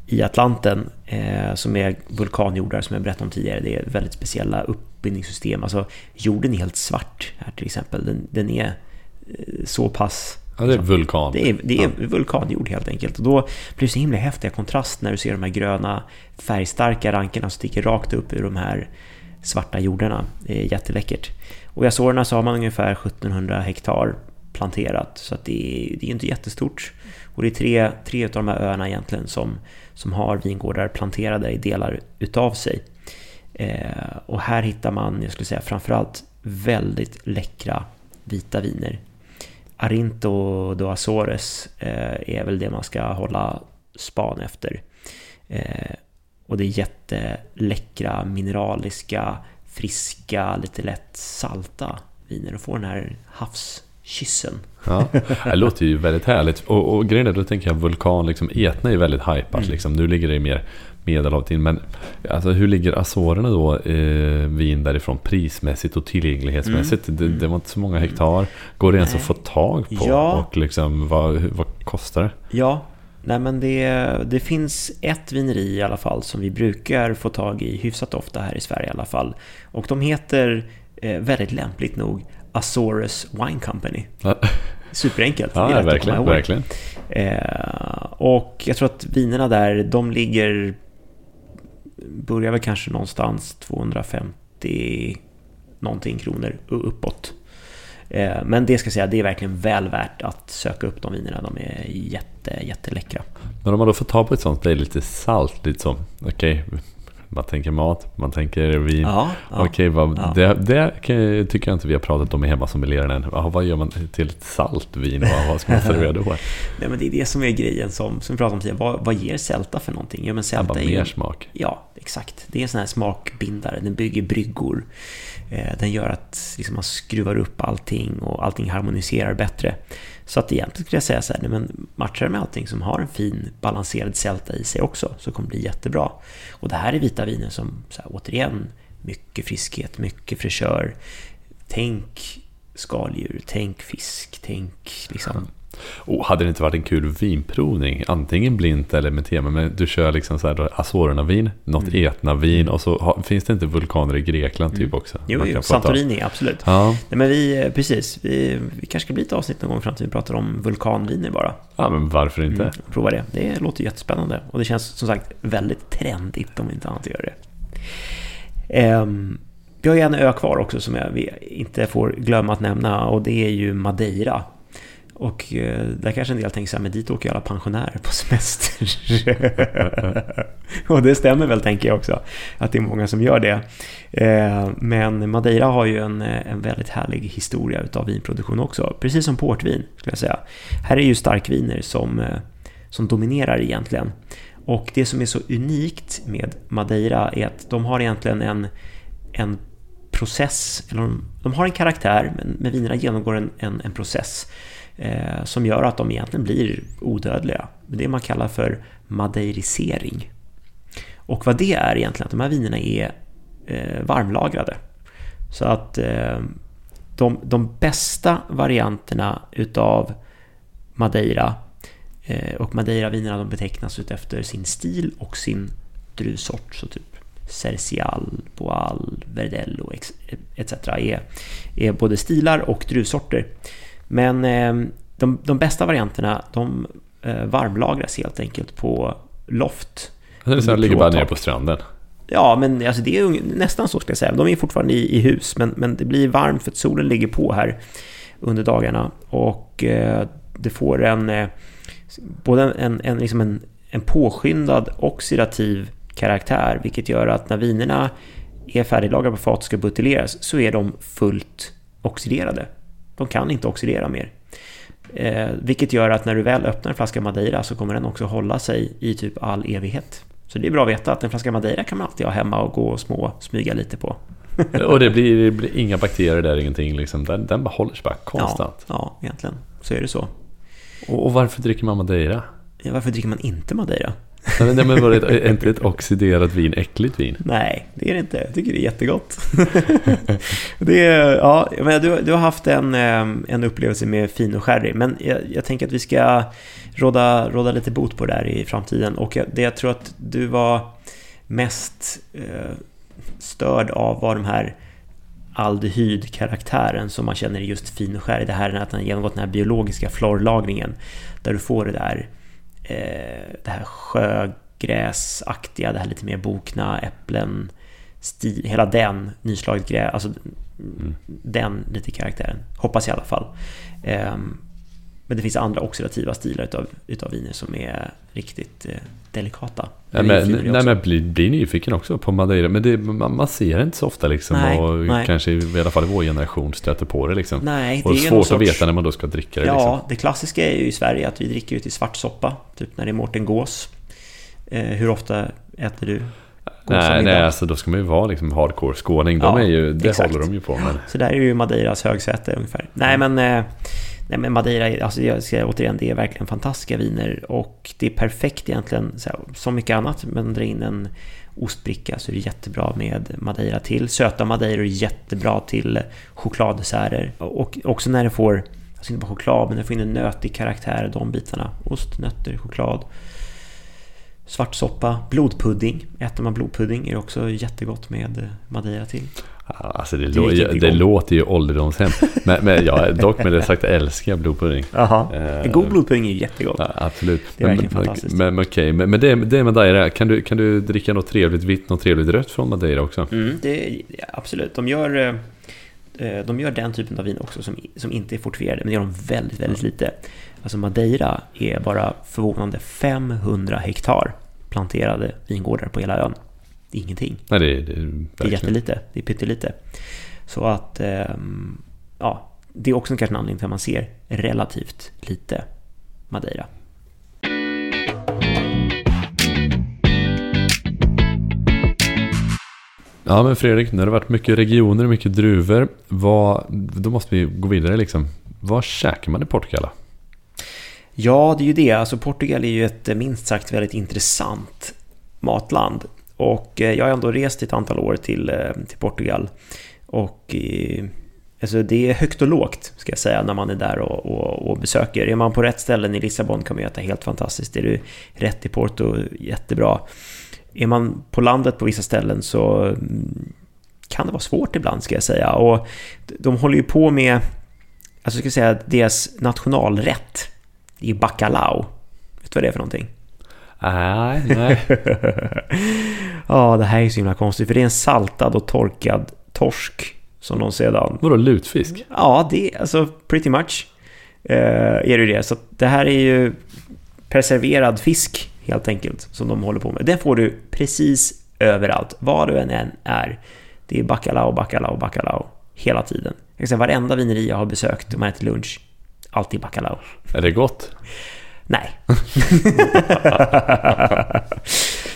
S2: i Atlanten. Eh, som är vulkanjordar som jag berättade om tidigare. Det är väldigt speciella uppbindningssystem. Alltså jorden är helt svart här till exempel. Den, den är eh, så pass
S1: Ja, det är vulkan.
S2: Det är, det är ja. vulkanjord helt enkelt. Och då blir det så himla häftiga kontrast när du ser de här gröna färgstarka rankerna som sticker rakt upp ur de här svarta jordarna. Det är jätteläckert. Och i Azorerna så har man ungefär 1700 hektar planterat så att det, är, det är inte jättestort. Och det är tre, tre av de här öarna egentligen som, som har vingårdar planterade i delar utav sig. Eh, och här hittar man, jag skulle säga framförallt väldigt läckra vita viner. Arinto do Azores eh, är väl det man ska hålla span efter. Eh, och det är jätteläckra, mineraliska, friska, lite lätt salta viner och få den här havskyssen.
S1: Ja, (laughs) det låter ju väldigt härligt. Och, och grejen är, då tänker jag vulkan, liksom, Etna är väldigt hypat. Mm. Liksom. Nu ligger det mer Medelhavet in. Men alltså, hur ligger Azorerna då, eh, vin därifrån, prismässigt och tillgänglighetsmässigt? Mm. Det, det, var inte så många hektar. Går det ens att få tag på? Ja. Och liksom, vad, vad kostar det?
S2: Ja, Nej men det, det finns ett vineri i alla fall som vi brukar få tag i hyfsat ofta här i Sverige i alla fall. Och de heter eh, väldigt lämpligt nog Azores Wine Company. Superenkelt.
S1: Ja, det är verkligen. verkligen.
S2: Eh, och jag tror att vinerna där, de ligger... Börjar väl kanske någonstans 250 någonting kronor uppåt. Eh, men det ska jag säga, det är verkligen väl värt att söka upp de vinerna. De är jätte, jätteläckra.
S1: Men om man då får ta på ett sånt, det är lite salt, lite så. Okej, okay. man tänker mat, man tänker vin. Ja, ja, vad, ja. det, det tycker jag inte vi har pratat om i hemma som än. Vad gör man till ett saltvin? Vad, vad ska man servera då? (laughs)
S2: Nej, men det är det som är grejen som, som vi pratade om tidigare. Vad, vad ger sälta för någonting? Ja, men sälta
S1: ja, bara mer smak.
S2: Ja, exakt. Det är en sån här smakbindare. Den bygger bryggor. Eh, den gör att liksom, man skruvar upp allting och allting harmoniserar bättre. Så att egentligen skulle jag säga så här, nej, men matchar med allting som har en fin balanserad sälta i sig också så kommer det bli jättebra. Och det här är vita viner som, så här, återigen, mycket friskhet, mycket fräschör. Tänk skaldjur, tänk fisk, tänk liksom
S1: Oh, hade det inte varit en kul vinprovning, antingen blint eller med tema, men du kör liksom så här Azorerna-vin, något
S2: Mm.
S1: Etna-vin och så har, finns det inte vulkaner i Grekland typ
S2: Mm.
S1: också?
S2: Jo, jo. Santorini, absolut.
S1: Ja,
S2: Nej, men vi, precis, vi, vi kanske ska bli ett avsnitt någon gång i framtiden vi pratar om vulkanviner bara.
S1: ja, men varför inte?
S2: Mm, prova det. Det låter jättespännande. Och det känns som sagt väldigt trendigt om inte annat gör det. Ehm, vi har ju en ö kvar också som jag vi inte får glömma att nämna och det är ju Madeira. Och eh, där kanske en del tänker så här, men dit åker ju alla pensionärer på semester. (laughs) och det stämmer väl tänker jag också, att det är många som gör det. Eh, men Madeira har ju en, eh, en väldigt härlig historia utav vinproduktion också, precis som portvin skulle jag säga. Här är ju starkviner som, eh, som dominerar egentligen. Och det som är så unikt med Madeira är att de har egentligen en, en process, eller de, de har en karaktär, men, men vinerna genomgår en, en, en process eh, som gör att de egentligen blir odödliga. Det man kallar för madeirisering. Och vad det är egentligen, att de här vinerna är eh, varmlagrade. Så att eh, de, de bästa varianterna utav Madeira eh, och Madeira-vinerna de betecknas utefter sin stil och sin druvsort. Så typ Cercial, Boal, Verdello etc. Är, är både stilar och druvsorter. Men eh, de, de bästa varianterna de eh, varmlagras helt enkelt på loft.
S1: Så ligger bara nere på stranden.
S2: Ja, men alltså det är nästan så ska jag säga. De är fortfarande i, i hus, men, men det blir varmt för att solen ligger på här under dagarna. Och eh, det får en, eh, både en, en, liksom en, en påskyndad oxidativ karaktär, vilket gör att när vinerna är färdiglagrade på fat och ska buteljeras så är de fullt oxiderade. De kan inte oxidera mer. Eh, vilket gör att när du väl öppnar en flaska Madeira så kommer den också hålla sig i typ all evighet. Så det är bra att veta att en flaska Madeira kan man alltid ha hemma och gå och små smyga lite på. (laughs)
S1: Och det blir, det blir inga bakterier där, ingenting liksom. Den, den bara håller sig bara konstant.
S2: Ja, ja, egentligen. Så är det så.
S1: Och, och varför dricker man Madeira?
S2: Ja, varför dricker man inte Madeira?
S1: Nej, men, men var det, är inte ett oxiderat vin äckligt vin?
S2: Nej, det är det inte. Jag tycker det är jättegott. (laughs) det är, ja, men du, du har haft en, ehm, en upplevelse med fin och sherry, men jag, jag tänker att vi ska råda, råda lite bot på det här i framtiden. Och jag, det jag tror att du var mest eh, störd av var de här aldehydkaraktären som man känner i just fin och sherry. Det här är att den har genomgått den här biologiska florlagringen där du får det där det här sjögräsaktiga, det här lite mer bokna äpplen, stil, hela den, nyslaget gräs, alltså den lite karaktären. Hoppas jag i alla fall. Men det finns andra oxidativa stilar utav, utav viner som är riktigt eh, delikata.
S1: Nej,
S2: Det är
S1: men,
S2: det
S1: nej, men bli, bli nyfiken också på Madeira. Men det, man, man ser det inte så ofta liksom.
S2: Nej,
S1: och
S2: nej.
S1: kanske i alla fall i vår generation stöter på det liksom.
S2: Nej, det
S1: och
S2: är
S1: svårt
S2: någon
S1: att
S2: sorts-
S1: veta när man då ska dricka det
S2: Ja,
S1: liksom.
S2: det klassiska är ju i Sverige att vi dricker ut i svartsoppa, typ när det är Mårten Gås. Eh, hur ofta äter du
S1: Nej, nej, alltså då ska man ju vara liksom hardcore skåning. De
S2: Ja,
S1: är ju, det
S2: exakt.
S1: håller de ju på med.
S2: Så där är ju Madeiras högsäte ungefär. Nej men, eh, nej, men Madeira, alltså jag säger återigen, det är verkligen fantastiska viner och det är perfekt egentligen, så här, som mycket annat, men dra in en ostbricka så är det jättebra med Madeira till. Söta Madeira är jättebra till chokladdesserter. Och också när det får, alltså inte bara choklad, men när det får in en nötig karaktär, de bitarna. Ost, nötter, choklad. Svartsoppa, blodpudding. Äter man blodpudding är det också jättegott med Madeira till.
S1: Alltså det, lå- det låter ju ålderdomshem. (laughs) men, men jag, dock med det sagt älskar blodpudding.
S2: Jaha.
S1: Eh,
S2: God blodpudding är ju jättegott.
S1: Ja, absolut.
S2: Det är
S1: men,
S2: verkligen
S1: men,
S2: fantastiskt.
S1: Men, men okej, men, men det, det är Madeira. Kan du, kan du dricka något trevligt vitt, något trevligt rött från Madeira också?
S2: Mm, det, absolut. De gör, eh, de gör den typen av vin också som, som inte är fortifierade, men det gör de väldigt, väldigt lite. Alltså Madeira är bara förvånande 500 hektar planterade vingårdar på hela ön. Det är ingenting.
S1: Nej, det, det,
S2: Det är jättelite. Det är pyttelite. Så att, ehm, ja, det är också kanske en anledning till att man ser relativt lite Madeira.
S1: Ja, men Fredrik, nu har det varit mycket regioner och mycket druvor. Vad, då måste vi gå vidare liksom. Vad käkar man i Portugal?
S2: Ja, det är ju det. Alltså Portugal är ju ett minst sagt väldigt intressant matland. Och eh, jag har ändå rest ett antal år till, eh, till Portugal. Och eh, Alltså det är högt och lågt, ska jag säga, när man är där och, och, och besöker. Är man på rätt ställen i Lissabon kan man äta helt fantastiskt. Är du rätt i Porto, jättebra. Är man på landet på vissa ställen så mm, kan det vara svårt ibland, ska jag säga. Och de håller ju på med, alltså ska jag säga, deras nationalrätt. i bacalao. Vet du vad det är för någonting?
S1: Nej, nej. (laughs)
S2: ja, det här är så himla konstigt, för det är en saltad och torkad torsk som de sedan...
S1: Vadå lutfisk?
S2: Ja, det är alltså pretty much. Eh, är det det. Så det här är ju preserverad fisk helt enkelt som de håller på med. Den får du precis överallt, var du än är. Det är bacalao, bacalao, bacalao hela tiden. Jag kan säga varenda vineri jag har besökt och man äter lunch, alltid bacalao.
S1: Är det gott?
S2: Nej. (laughs)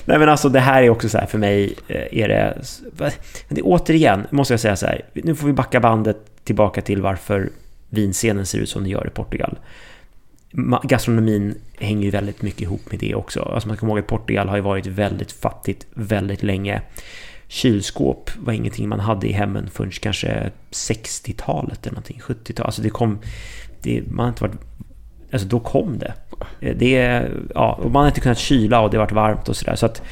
S2: Nej men alltså det här är också så här för mig eh, är det... Men det återigen måste jag säga så här. Nu får vi backa bandet tillbaka till varför vinscenen ser ut som den gör i Portugal. Gastronomin hänger ju väldigt mycket ihop med det också. Alltså man ska komma ihåg att Portugal har ju varit väldigt fattigt väldigt länge. Kylskåp var ingenting man hade i hemmen förrän kanske 60-talet eller någonting, 70-talet. Alltså det kom... Det, man har inte varit Alltså då kom det. Eh, det ja, och man har inte kunnat kyla och det har varit varmt och sådär. Så att,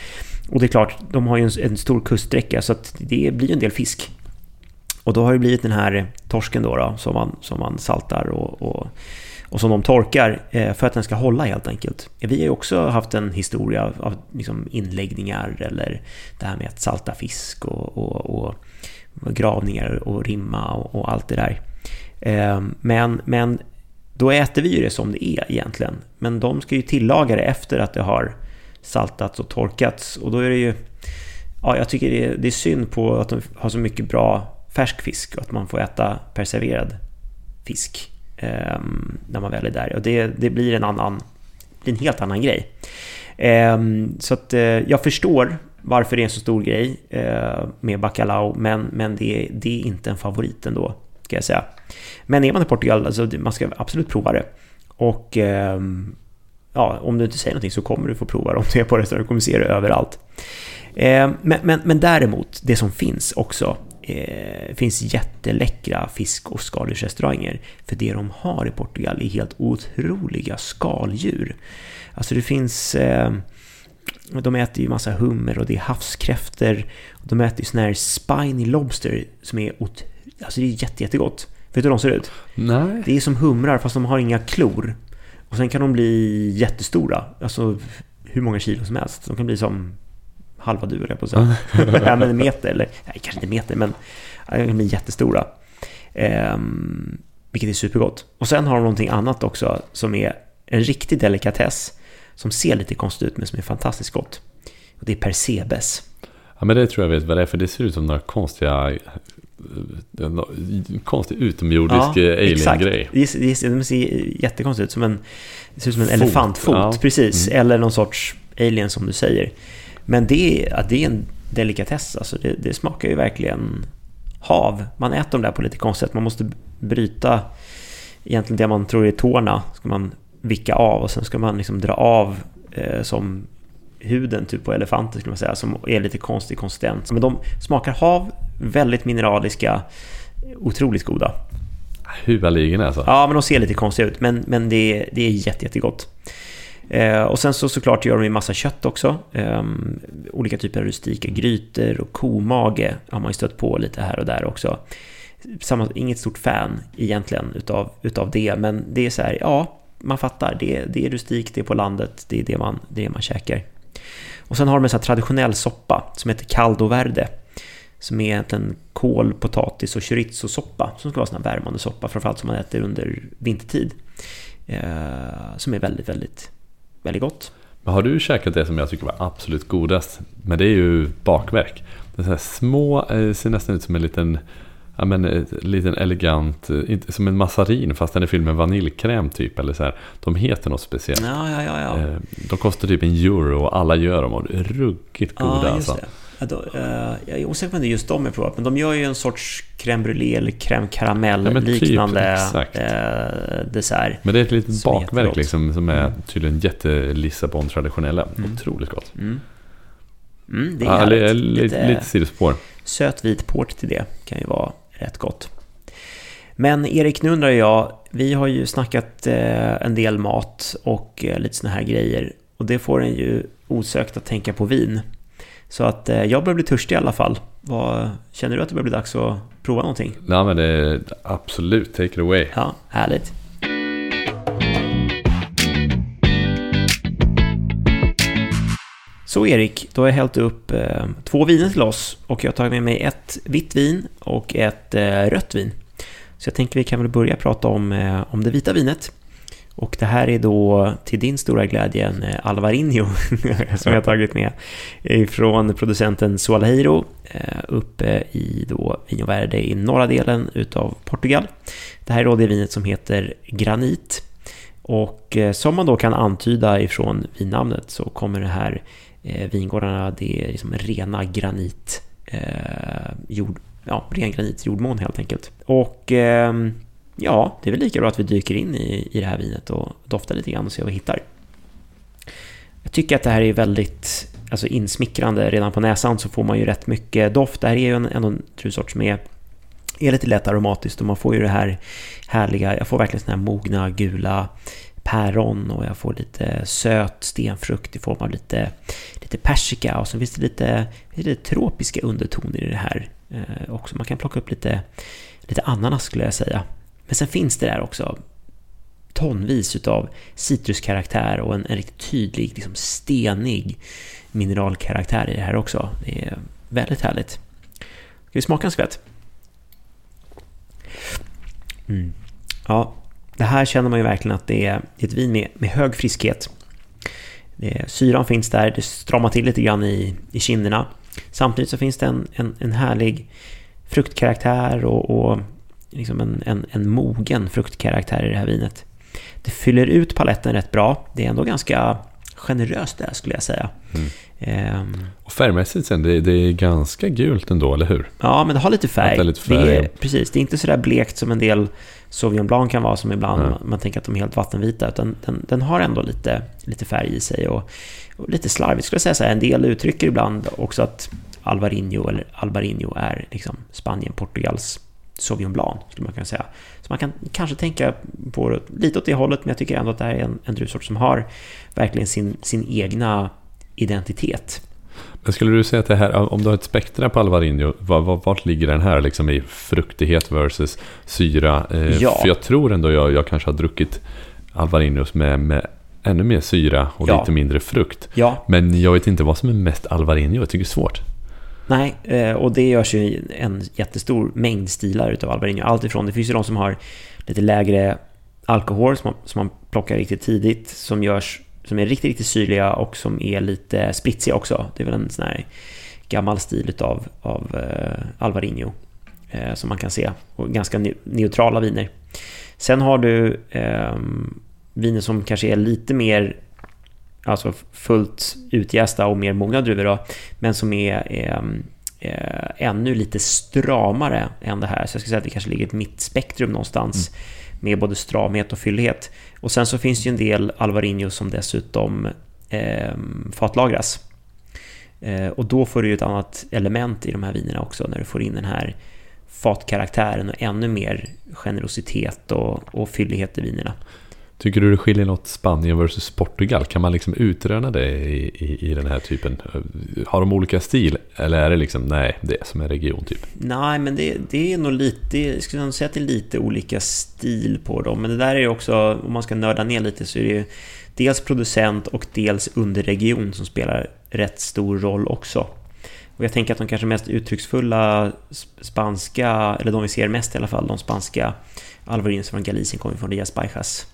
S2: och det är klart, de har ju en, en stor kuststräcka så att det blir en del fisk. Och då har det blivit den här torsken då, då som, man, som man saltar och, och, och som de torkar eh, för att den ska hålla helt enkelt. Eh, vi har ju också haft en historia av liksom inläggningar eller det här med att salta fisk och, och, och gravningar och rimma och, och allt det där. Men, men då äter vi ju det som det är egentligen. Men de ska ju tillaga det efter att det har saltats och torkats. Och då är det ju... Ja, jag tycker det är, det är synd på att de har så mycket bra färsk fisk och att man får äta perserverad fisk eh, när man väl är där. Och det, det blir en annan... Det en helt annan grej. Eh, så att eh, jag förstår varför det är en så stor grej eh, med bacalao, men, men det, det är inte en favorit ändå, ska jag säga. Men är man i Portugal, alltså, man ska absolut prova det. Och eh, ja, om du inte säger någonting så kommer du få prova det om du är på restaurang. Du kommer se det överallt. Eh, men, men, men däremot, det som finns också, eh, finns jätteläckra fisk och skaldjursrestauranger. För det de har i Portugal är helt otroliga skaldjur. Alltså det finns... Eh, de äter ju massa hummer och det är havskräftor. De äter ju sån här spiny lobster som är otroligt Alltså det är jätte, jättegott. Vet du hur de ser ut?
S1: Nej.
S2: Det är som humrar fast de har inga klor. Och sen kan de bli jättestora. Alltså hur många kilo som helst. De kan bli som halva du, jag på säga. (laughs) ja, men en meter, eller nej, kanske inte meter, men de kan bli jättestora. Ehm, vilket är supergott. Och sen har de någonting annat också som är en riktig delikatess. Som ser lite konstigt ut men som är fantastiskt gott. Och det är persebes.
S1: Ja men det tror jag vet vad det är för det ser ut som några konstiga en konstig utomjordisk ja, alien-grej.
S2: Det, det, ser jättekonstigt ut. Som en, det ser ut som en Fot, elefantfot, ja. precis. Mm. Eller någon sorts alien som du säger. Men det, ja, det är en delikatess. Alltså det, det, smakar ju verkligen hav. Man äter dem där på lite konstigt Man måste bryta egentligen det man tror är tårna. Ska man vicka av och sen ska man liksom dra av eh, som huden typ på elefanter skulle man säga, som är lite konstig konsistens. Men de smakar hav, väldigt mineraliska, otroligt goda.
S1: Huvaligen alltså?
S2: Ja, men de ser lite konstiga ut, men, men det, det är jätte, jättegott. Eh, och sen så såklart gör de ju massa kött också. Eh, olika typer av rustika grytor och komage har man ju stött på lite här och där också. Samma, inget stort fan egentligen utav, utav det, men det är så här, ja, man fattar. Det, det är rustikt, det är på landet, det är det man, det är man käkar. Och sen har de en sån traditionell soppa som heter caldo verde. Som är egentligen kål, potatis och chorizo-soppa. Som ska vara sån här värmande soppa, framförallt som man äter under vintertid. Eh, som är väldigt, väldigt, väldigt gott.
S1: Men har du käkat det som jag tycker var absolut godast? Men det är ju bakverk. Det är så här små, eh, ser nästan ut som en liten ja, men, en liten elegant, eh, som en massarin fast den är fylld med vaniljkräm typ. Eller så här. De heter något speciellt.
S2: Ja, ja, ja, ja.
S1: Eh, de kostar typ en euro och alla gör dem och är ruggigt goda.
S2: Ja, alltså. Ja, då, uh, jag är osäker på om det är just de jag provat, men de gör ju en sorts crème brûlée eller crème caramel ja, typ, liknande uh, dessert.
S1: Men det är ett litet bakverk liksom, som är tydligen jätte-Lissabon-traditionella. Mm. Otroligt gott.
S2: Mm. Mm, det är ja,
S1: lite, lite, lite sidospår.
S2: Söt vit port till det kan ju vara rätt gott. Men Erik, nu undrar jag, vi har ju snackat eh, en del mat och eh, lite såna här grejer. Och det får en ju osökt att tänka på vin. Så att eh, jag börjar bli törstig i alla fall. Vad, känner du att det börjar bli dags att prova någonting?
S1: Nej men det är absolut, take it away.
S2: Ja, härligt. Så Erik, då har jag hällt upp eh, två viner till oss och jag har tagit med mig ett vitt vin och ett eh, rött vin. Så jag tänker vi kan väl börja prata om, eh, om det vita vinet. Och det här är då till din stora glädje en eh, Alvarinho (laughs) som jag har tagit med från producenten Soalheiro eh, uppe i då Vinho Verde i norra delen utav Portugal. Det här är då det vinet som heter Granit. Och eh, som man då kan antyda ifrån vinnamnet så kommer det här Eh, vingårdarna, det är liksom rena granit eh, jord, ja, ren granit jordmån helt enkelt. Och eh, ja, det är väl lika bra att vi dyker in i, i det här vinet och doftar lite grann och ser vad vi hittar. Jag tycker att det här är väldigt alltså insmickrande. Redan på näsan så får man ju rätt mycket doft. Det här är ju en, en druvsort som är, är lite lätt aromatiskt och man får ju det här härliga, jag får verkligen såna här mogna gula päron och jag får lite söt stenfrukt i form av lite, lite persika och så finns det lite, lite tropiska undertoner i det här eh, också. Man kan plocka upp lite, lite ananas skulle jag säga. Men sen finns det där också tonvis utav citruskaraktär och en, en riktigt tydlig, liksom stenig mineralkaraktär i det här också. Det är väldigt härligt. Ska vi smaka en skvätt? Mm. Ja, det här känner man ju verkligen att det är ett vin med, med hög friskhet. Syran finns där, det stramar till lite grann i, i kinderna. Samtidigt så finns det en, en, en härlig fruktkaraktär och, och liksom en, en, en mogen fruktkaraktär i det här vinet. Det fyller ut paletten rätt bra. Det är ändå ganska generöst där skulle jag säga. Mm.
S1: Um, och färgmässigt sen, det, det, är ganska gult ändå, eller hur?
S2: Ja, men det har lite färg. Lite färg. Det är, precis, det är inte sådär blekt som en del Sauvignon Blanc kan vara, som ibland mm. man, man, tänker att de är helt vattenvita. Utan den, den har ändå lite, lite färg i sig och, och lite slarvigt skulle jag säga. Så här, en del uttrycker ibland också att Alvarinho eller Albarinho är liksom Spanien, Portugals Sauvignon Blanc, skulle man kunna säga. Så man kan kanske tänka på det lite åt det hållet, men jag tycker ändå att det här är en, en druvsort som har verkligen sin, sin egna identitet.
S1: Men skulle du säga att det här, om du har ett spektra på Alvarinho, vart, ligger den här liksom i fruktighet versus syra? Eh, ja. För jag tror ändå jag, jag kanske har druckit Alvarinhos med, med ännu mer syra och ja. lite mindre frukt. Ja. Men jag vet inte vad som är mest Alvarinho, jag tycker det är svårt.
S2: Nej, eh, och det görs ju en jättestor mängd stilar utav Alvarinho. Allt ifrån, det finns ju de som har lite lägre alkohol som man, som man plockar riktigt tidigt, som görs som är riktigt, riktigt syrliga och som är lite spritsiga också. Det är väl en sån här gammal stil utav, av eh, Alvarinho eh, som man kan se. Och ganska neutrala viner. Sen har du eh, viner som kanske är lite mer alltså fullt utjästa och mer mogna druvor då, men som är ehm, eh, ännu lite stramare än det här. Så jag skulle säga att det kanske ligger ett mittspektrum någonstans mm med både stramhet och fyllighet. Och sen så finns det ju en del Alvarinho som dessutom eh, fatlagras. Eh, och då får du ju ett annat element i de här vinerna också när du får in den här fatkaraktären och ännu mer generositet och, och fyllighet i vinerna.
S1: Tycker du det skiljer något Spanien versus Portugal? Kan man liksom utröna det i, i, i, den här typen? Har de olika stil? Eller är det liksom, nej, det är som en region typ?
S2: Nej, men det, det är nog lite, jag skulle nog säga att det är lite olika stil på dem. Men det där är också, om man ska nörda ner lite så är det ju dels producent och dels underregion som spelar rätt stor roll också. Och jag tänker att de kanske mest uttrycksfulla spanska, eller de vi ser mest i alla fall, de spanska Alvarins från Galicien kommer från Rias Baixas.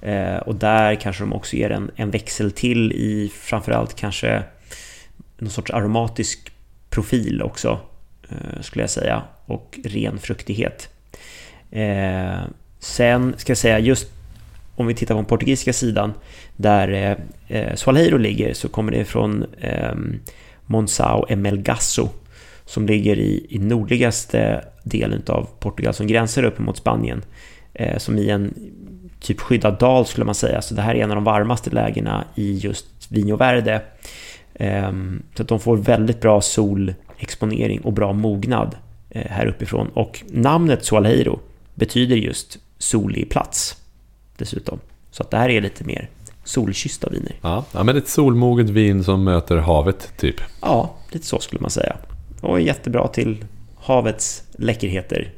S2: Eh, och där kanske de också ger en, en växel till i framförallt kanske någon sorts aromatisk profil också, eh, skulle jag säga, och ren fruktighet. Eh, sen ska jag säga, just om vi tittar på den portugisiska sidan, där eh, eh Soalheiro ligger, så kommer det från eh, Monsao Emelgasso, som ligger i, i nordligaste delen av Portugal, som gränsar upp mot Spanien, eh, som i en typ skyddad dal skulle man säga. Så det här är en av de varmaste lägena i just Vinho Verde. Ehm, så att de får väldigt bra solexponering och bra mognad eh, här uppifrån. Och namnet Soalheiro betyder just solig plats dessutom. Så att det här är lite mer solkyssta viner.
S1: Ja, ja, men ett solmoget vin som möter havet typ.
S2: Ja, lite så skulle man säga. Och är jättebra till havets läckerheter.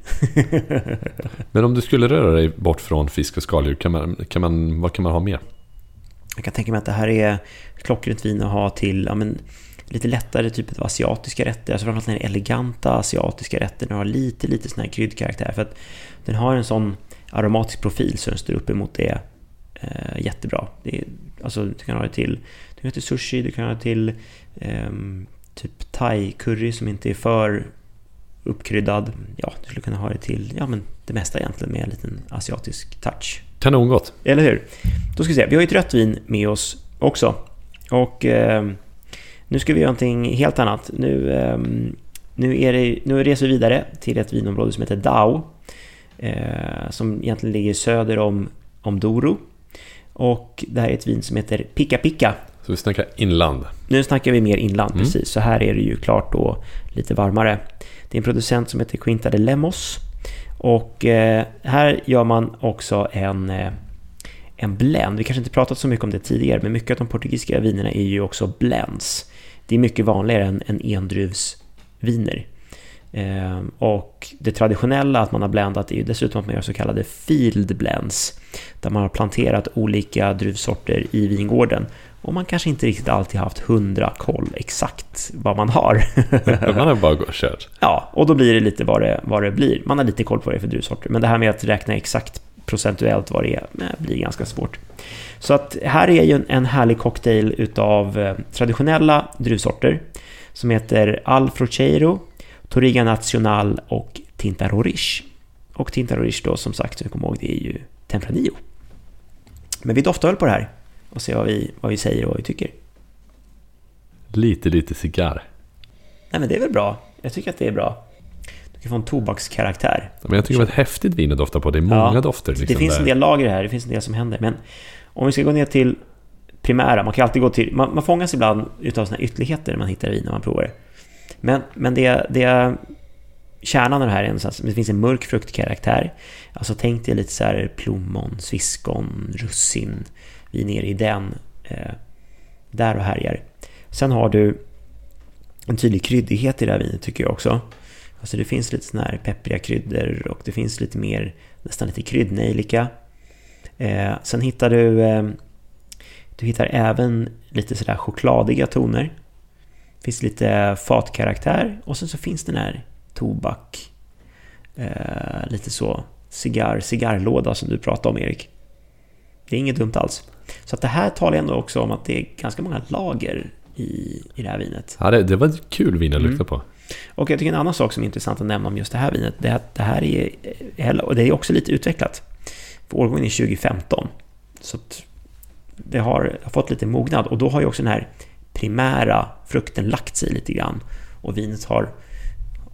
S2: (laughs)
S1: men om du skulle röra dig bort från fisk och skaldjur, kan man, kan man, vad kan man ha mer?
S2: Jag kan tänka mig att det här är klockrent vin att ha till ja, men, lite lättare typ av asiatiska rätter. Alltså framförallt den eleganta asiatiska rätten. Den har lite, lite sån här kryddkaraktär. För att den har en sån aromatisk profil så den står upp emot det eh, jättebra. Det är, alltså, du kan ha det till, du kan ha till sushi, du kan ha det till eh, typ thai-curry som inte är för uppkryddad. Ja, du skulle kunna ha det till ja, men det mesta egentligen med en liten asiatisk touch.
S1: Kanongott!
S2: Eller hur? Då ska vi se, vi har ju ett rött vin med oss också. Och eh, nu ska vi göra någonting helt annat. Nu, eh, nu, är det, nu reser vi vidare till ett vinområde som heter Dao. Eh, som egentligen ligger söder om, om Doro. Och det här är ett vin som heter Pika Pika.
S1: Så vi snackar inland?
S2: Nu snackar vi mer inland, mm. precis. Så här är det ju klart då lite varmare. Det är en producent som heter Quinta de Lemos. Och eh, här gör man också en, eh, en blend. Vi kanske inte pratat så mycket om det tidigare, men mycket av de portugisiska vinerna är ju också blends. Det är mycket vanligare än, än endruvsviner. Eh, och det traditionella att man har blandat är ju dessutom att man gör så kallade field blends. Där man har planterat olika druvsorter i vingården. Och man kanske inte riktigt alltid haft hundra koll exakt vad man har. (laughs)
S1: man har bara kört.
S2: Ja, och då blir det lite vad det, vad det blir. Man har lite koll på det för druvsorter. Men det här med att räkna exakt procentuellt vad det är blir ganska svårt. Så att här är ju en härlig cocktail utav eh, traditionella druvsorter som heter Alfrocheiro, Toriga Nacional och Tinta Rorish. Och Tinta Rorish då som sagt, vi kommer ihåg, det är ju Tempranillo. Men vi doftar väl på det här och ser vad vi, vad vi säger och vad vi tycker.
S1: Lite, lite cigarr.
S2: Nej men det är väl bra. Jag tycker att det är bra. Du kan få en tobakskaraktär.
S1: Men jag tycker det var ett häftigt vin att dofta på. Det är många ja, dofter.
S2: Liksom det finns där. en del lager här. Det finns en del som händer. Men om vi ska gå ner till primära. Man kan alltid gå till... Man, man fångas ibland utav sådana ytterligheter när man hittar vin när man provar det. Men, men det, det kärnan av det här är att det finns en mörk fruktkaraktär. Alltså tänk dig lite så här plommon, sviskon, russin. Vi är nere i den. Eh, där och härjar. Sen har du en tydlig kryddighet i det här vinet tycker jag också. Alltså det finns lite sådana här peppriga kryddor och det finns lite mer, nästan lite kryddnejlika. Eh, sen hittar du, eh, du hittar även lite sådär chokladiga toner. Det finns lite fatkaraktär och sen så finns den här tobak, eh, lite så cigarr, cigarrlåda som du pratade om Erik. Det är inget dumt alls. Så att det här talar ändå också om att det är ganska många lager i, i det här vinet.
S1: Ja, det, det var ett kul vin att lukta mm. på.
S2: Och jag tycker en annan sak som är intressant att nämna om just det här vinet, det är att det här är, och det är också lite utvecklat. För årgången är 2015. Så det har, har fått lite mognad och då har ju också den här primära frukten lagt sig lite grann. Och vinet har,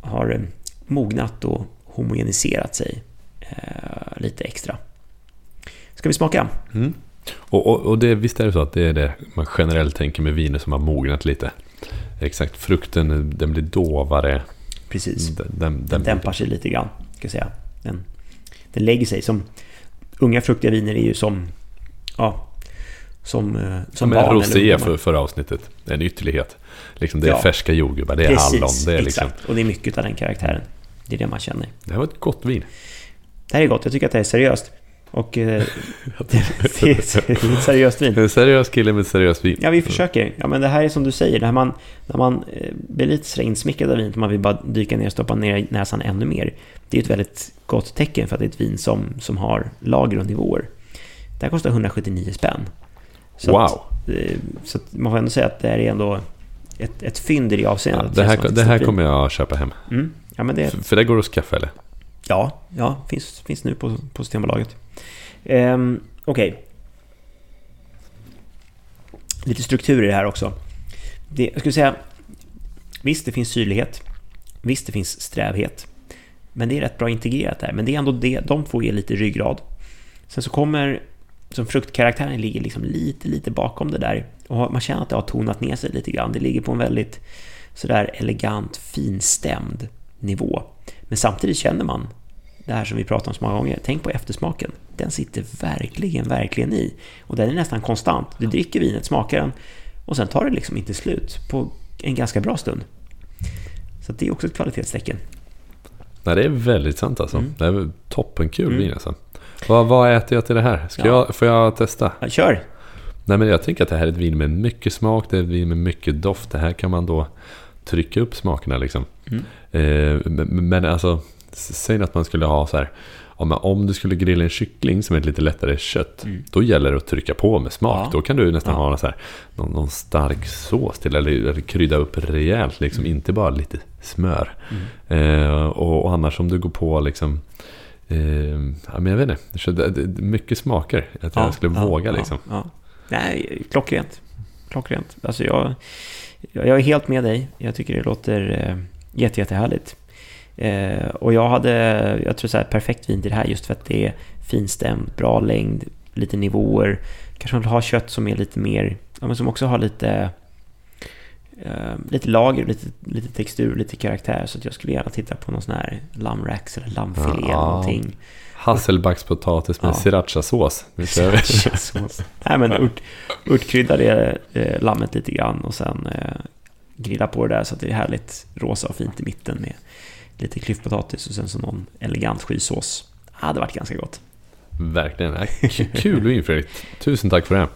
S2: har mognat och homogeniserat sig eh, lite extra. Ska vi smaka?
S1: Mm. Och, och, och, det, visst är det så att det är det man generellt tänker med viner som har mognat lite. Exakt, frukten den blir dovare.
S2: Precis, den, den, den dämpar sig lite grann. Ska säga. Den, den lägger sig som... Unga fruktiga viner är ju som... Ja, som, eh, som
S1: ja, barn. Rosé för förra avsnittet, en ytterlighet. Liksom det är ja, färska jordgubbar, det är precis, hallon. Det är liksom...
S2: exakt. Och det är mycket av den karaktären. Det är det man känner.
S1: Det här var ett gott vin.
S2: Det här är gott, jag tycker att det är seriöst. Och eh, (laughs) det, är ett seriöst vin. (laughs)
S1: En seriös kille med seriöst vin.
S2: Ja, vi försöker. Ja, men det här är som du säger, när man, när man eh, blir lite sådär insmickrad av vinet, man vill bara dyka ner och stoppa ner näsan ännu mer. Det är ett väldigt gott tecken för att det är ett vin som, som har lager och nivåer. Det här kostar 179 spänn. Så
S1: wow!
S2: Att, eh, så att man får ändå säga att det här är ändå ett, ett fynd i det avseendet.
S1: Ja, det här, det här kommer jag köpa hem.
S2: Mm. Ja, det...
S1: För, för det går att skaffa eller?
S2: Ja, ja finns, finns nu på, på Systembolaget. Um, Okej. Okay. Lite struktur i det här också. Det, jag skulle säga, visst det finns syrlighet. Visst det finns strävhet. Men det är rätt bra integrerat där. Men det är ändå det, de två ge lite ryggrad. Sen så kommer, som fruktkaraktären ligger liksom lite, lite bakom det där. Och man känner att det har tonat ner sig lite grann. Det ligger på en väldigt sådär elegant, finstämd nivå. Men samtidigt känner man det här som vi pratar om så många gånger. Tänk på eftersmaken. Den sitter verkligen, verkligen i. Och den är nästan konstant. Du dricker vinet, smakar den och sen tar det liksom inte slut på en ganska bra stund. Så det är också ett kvalitetstecken.
S1: Nej, det är väldigt sant alltså. Mm. Det är toppenkul mm. vin alltså. Vad, vad äter jag till det här? Ska ja. jag, får jag testa?
S2: Ja, kör!
S1: Nej, men jag tänker att det här är ett vin med mycket smak, det är ett vin med mycket doft. Det här kan man då trycka upp smakerna liksom. Mm. Eh, men, men alltså, säg att man skulle ha så här om du skulle grilla en kyckling som är ett lite lättare kött, mm. då gäller det att trycka på med smak. Ja. Då kan du nästan ja. ha här, någon, någon, stark sås till, eller, eller krydda upp rejält, liksom, mm. inte bara lite smör. Mm. Eh, och, och, annars om du går på liksom, eh, ja, men jag vet inte, mycket smaker. Att jag skulle våga liksom.
S2: Nej, klockrent. Klockrent. Alltså jag, jag är helt med dig. Jag tycker det låter eh, jätte, jättehärligt. Eh, och jag hade, jag tror så här, perfekt vin till det här just för att det är finstämt, bra längd, lite nivåer. Kanske man vill ha kött som är lite mer, ja, men som också har lite, eh, lite lager, lite, lite textur, lite karaktär. Så att jag skulle gärna titta på någon sån här lammrax eller lammfilé ja. eller någonting.
S1: Hasselbackspotatis med ja. srirachasås.
S2: Srirachasås. Nej men urt, urtkrydda det eh, lammet lite grann och sen eh, grilla på det där så att det är härligt rosa och fint i mitten med lite klyftpotatis och sen så någon elegant skysås. Det hade varit ganska gott.
S1: Verkligen. Kul vin Fredrik. Tusen tack för det.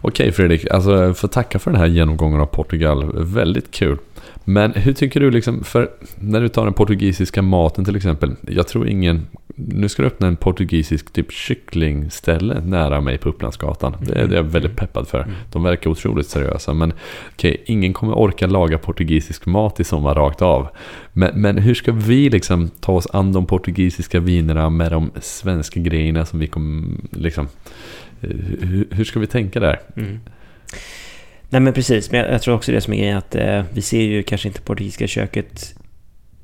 S1: Okej Fredrik, alltså jag får tacka för den här genomgången av Portugal. Väldigt kul. Men hur tycker du, liksom, för när du tar den portugisiska maten till exempel. Jag tror ingen, nu ska du öppna en portugisisk typ kycklingställe nära mig på Upplandsgatan. Det är jag väldigt peppad för. Mm. De verkar otroligt seriösa. Men okej, okay, ingen kommer orka laga portugisisk mat i sommar rakt av. Men, men hur ska vi liksom ta oss an de portugisiska vinerna med de svenska grejerna som vi kommer liksom... Hur, hur ska vi tänka där? Mm.
S2: Nej men precis, men jag tror också det som är grejen att eh, vi ser ju kanske inte portugisiska köket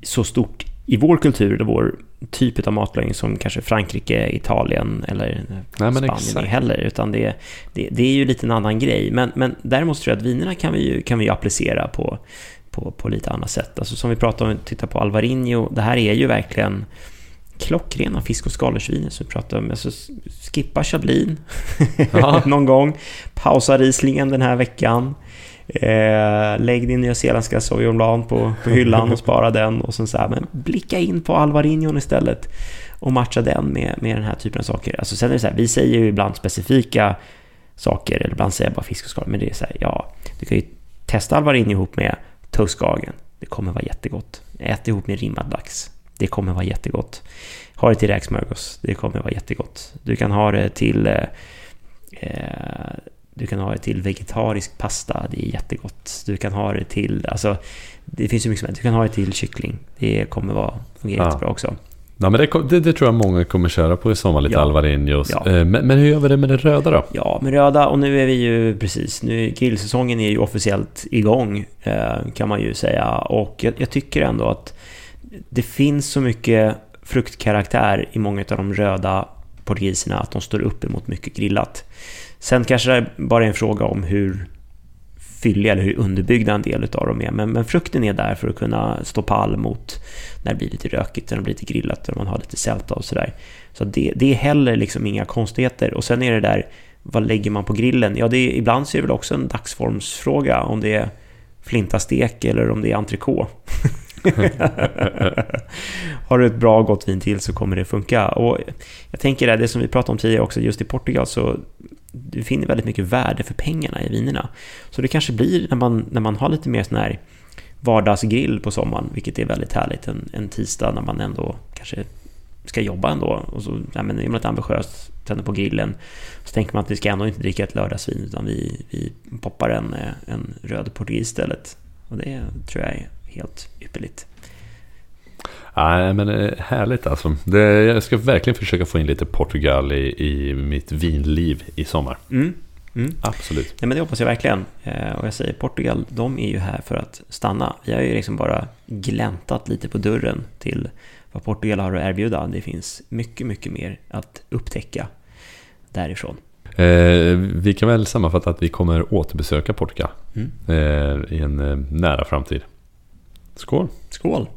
S2: så stort i vår kultur eller vår typ av matlagning som kanske Frankrike, Italien eller Nej, Spanien exakt. heller. Utan det, det, det, är ju lite en annan grej. Men, men däremot tror jag att vinerna kan vi ju, kan vi applicera på, på, på lite annat sätt. Alltså som vi pratade om, titta på Alvarinho. Det här är ju verkligen klockrena fisk och skaldjursviner som vi pratade om. Alltså, skippa Chablin ja. (laughs) någon gång. Pausa Rieslingen den här veckan. Eh, lägg din nyzeeländska Sauvignon Blanc på, på hyllan och spara den. Och sen så här, men blicka in på Alvarinho istället. Och matcha den med, med den här typen av saker. Alltså, sen är det så här, vi säger ju ibland specifika saker. Eller ibland säger jag bara fisk och skal. Men det är så här, ja, du kan ju testa Alvarinho ihop med toastskagen. Det kommer vara jättegott. Ät ihop med rimmad lax. Det kommer vara jättegott. Ha det till räksmörgås. Det kommer vara jättegott. Du kan ha det till eh, eh, du kan ha det till vegetarisk pasta, det är jättegott. Du kan ha det till, alltså det finns ju mycket som helst. Du kan ha det till kyckling. Det kommer vara, fungera ja. jättebra också.
S1: Ja, men det, det, det, tror jag många kommer köra på i sommar, lite ja. alvarinhos. Ja. Eh, men, men, hur gör vi det med det röda då?
S2: Ja, med röda, och nu är vi ju precis, nu grillsäsongen är ju officiellt igång kan man ju säga. Och jag, jag tycker ändå att det finns så mycket fruktkaraktär i många av de röda portugiserna att de står upp emot mycket grillat. Sen kanske det bara är en fråga om hur fylliga eller hur underbyggda en del av dem är. Men, men, frukten är där för att kunna stå pall mot när det blir lite rökigt, när det blir lite grillat, när man har lite sälta och sådär. Så det, det, är heller liksom inga konstigheter. Och sen är det där, vad lägger man på grillen? Ja, det är, ibland så är det väl också en dagsformsfråga om det är flintastek eller om det är entrecote. (laughs) (laughs) Har du ett bra gott vin till så kommer det funka. Och jag tänker det, det som vi pratade om tidigare också, just i Portugal så du finner väldigt mycket värde för pengarna i vinerna. Så det kanske blir när man, när man har lite mer sån här vardagsgrill på sommaren, vilket är väldigt härligt, en, en tisdag när man ändå kanske ska jobba ändå och så ja, men är man lite ambitiös, tänder på grillen, så tänker man att vi ska ändå inte dricka ett lördagsvin utan vi, vi poppar en, en röd portugis istället. Och det tror jag är helt ypperligt.
S1: Nej, men eh, härligt alltså. Det, jag ska verkligen försöka få in lite Portugal i, i mitt vinliv i sommar. Mm. Mm. Absolut.
S2: Nej, men det hoppas jag verkligen. Eh, och jag säger Portugal, de är ju här för att stanna. Vi har ju liksom bara gläntat lite på dörren till vad Portugal har att erbjuda. Det finns mycket, mycket mer att upptäcka därifrån.
S1: Eh, vi kan väl sammanfatta att vi kommer återbesöka Portugal
S2: Mm.
S1: eh, i en eh, nära framtid. Skål!
S2: Skål!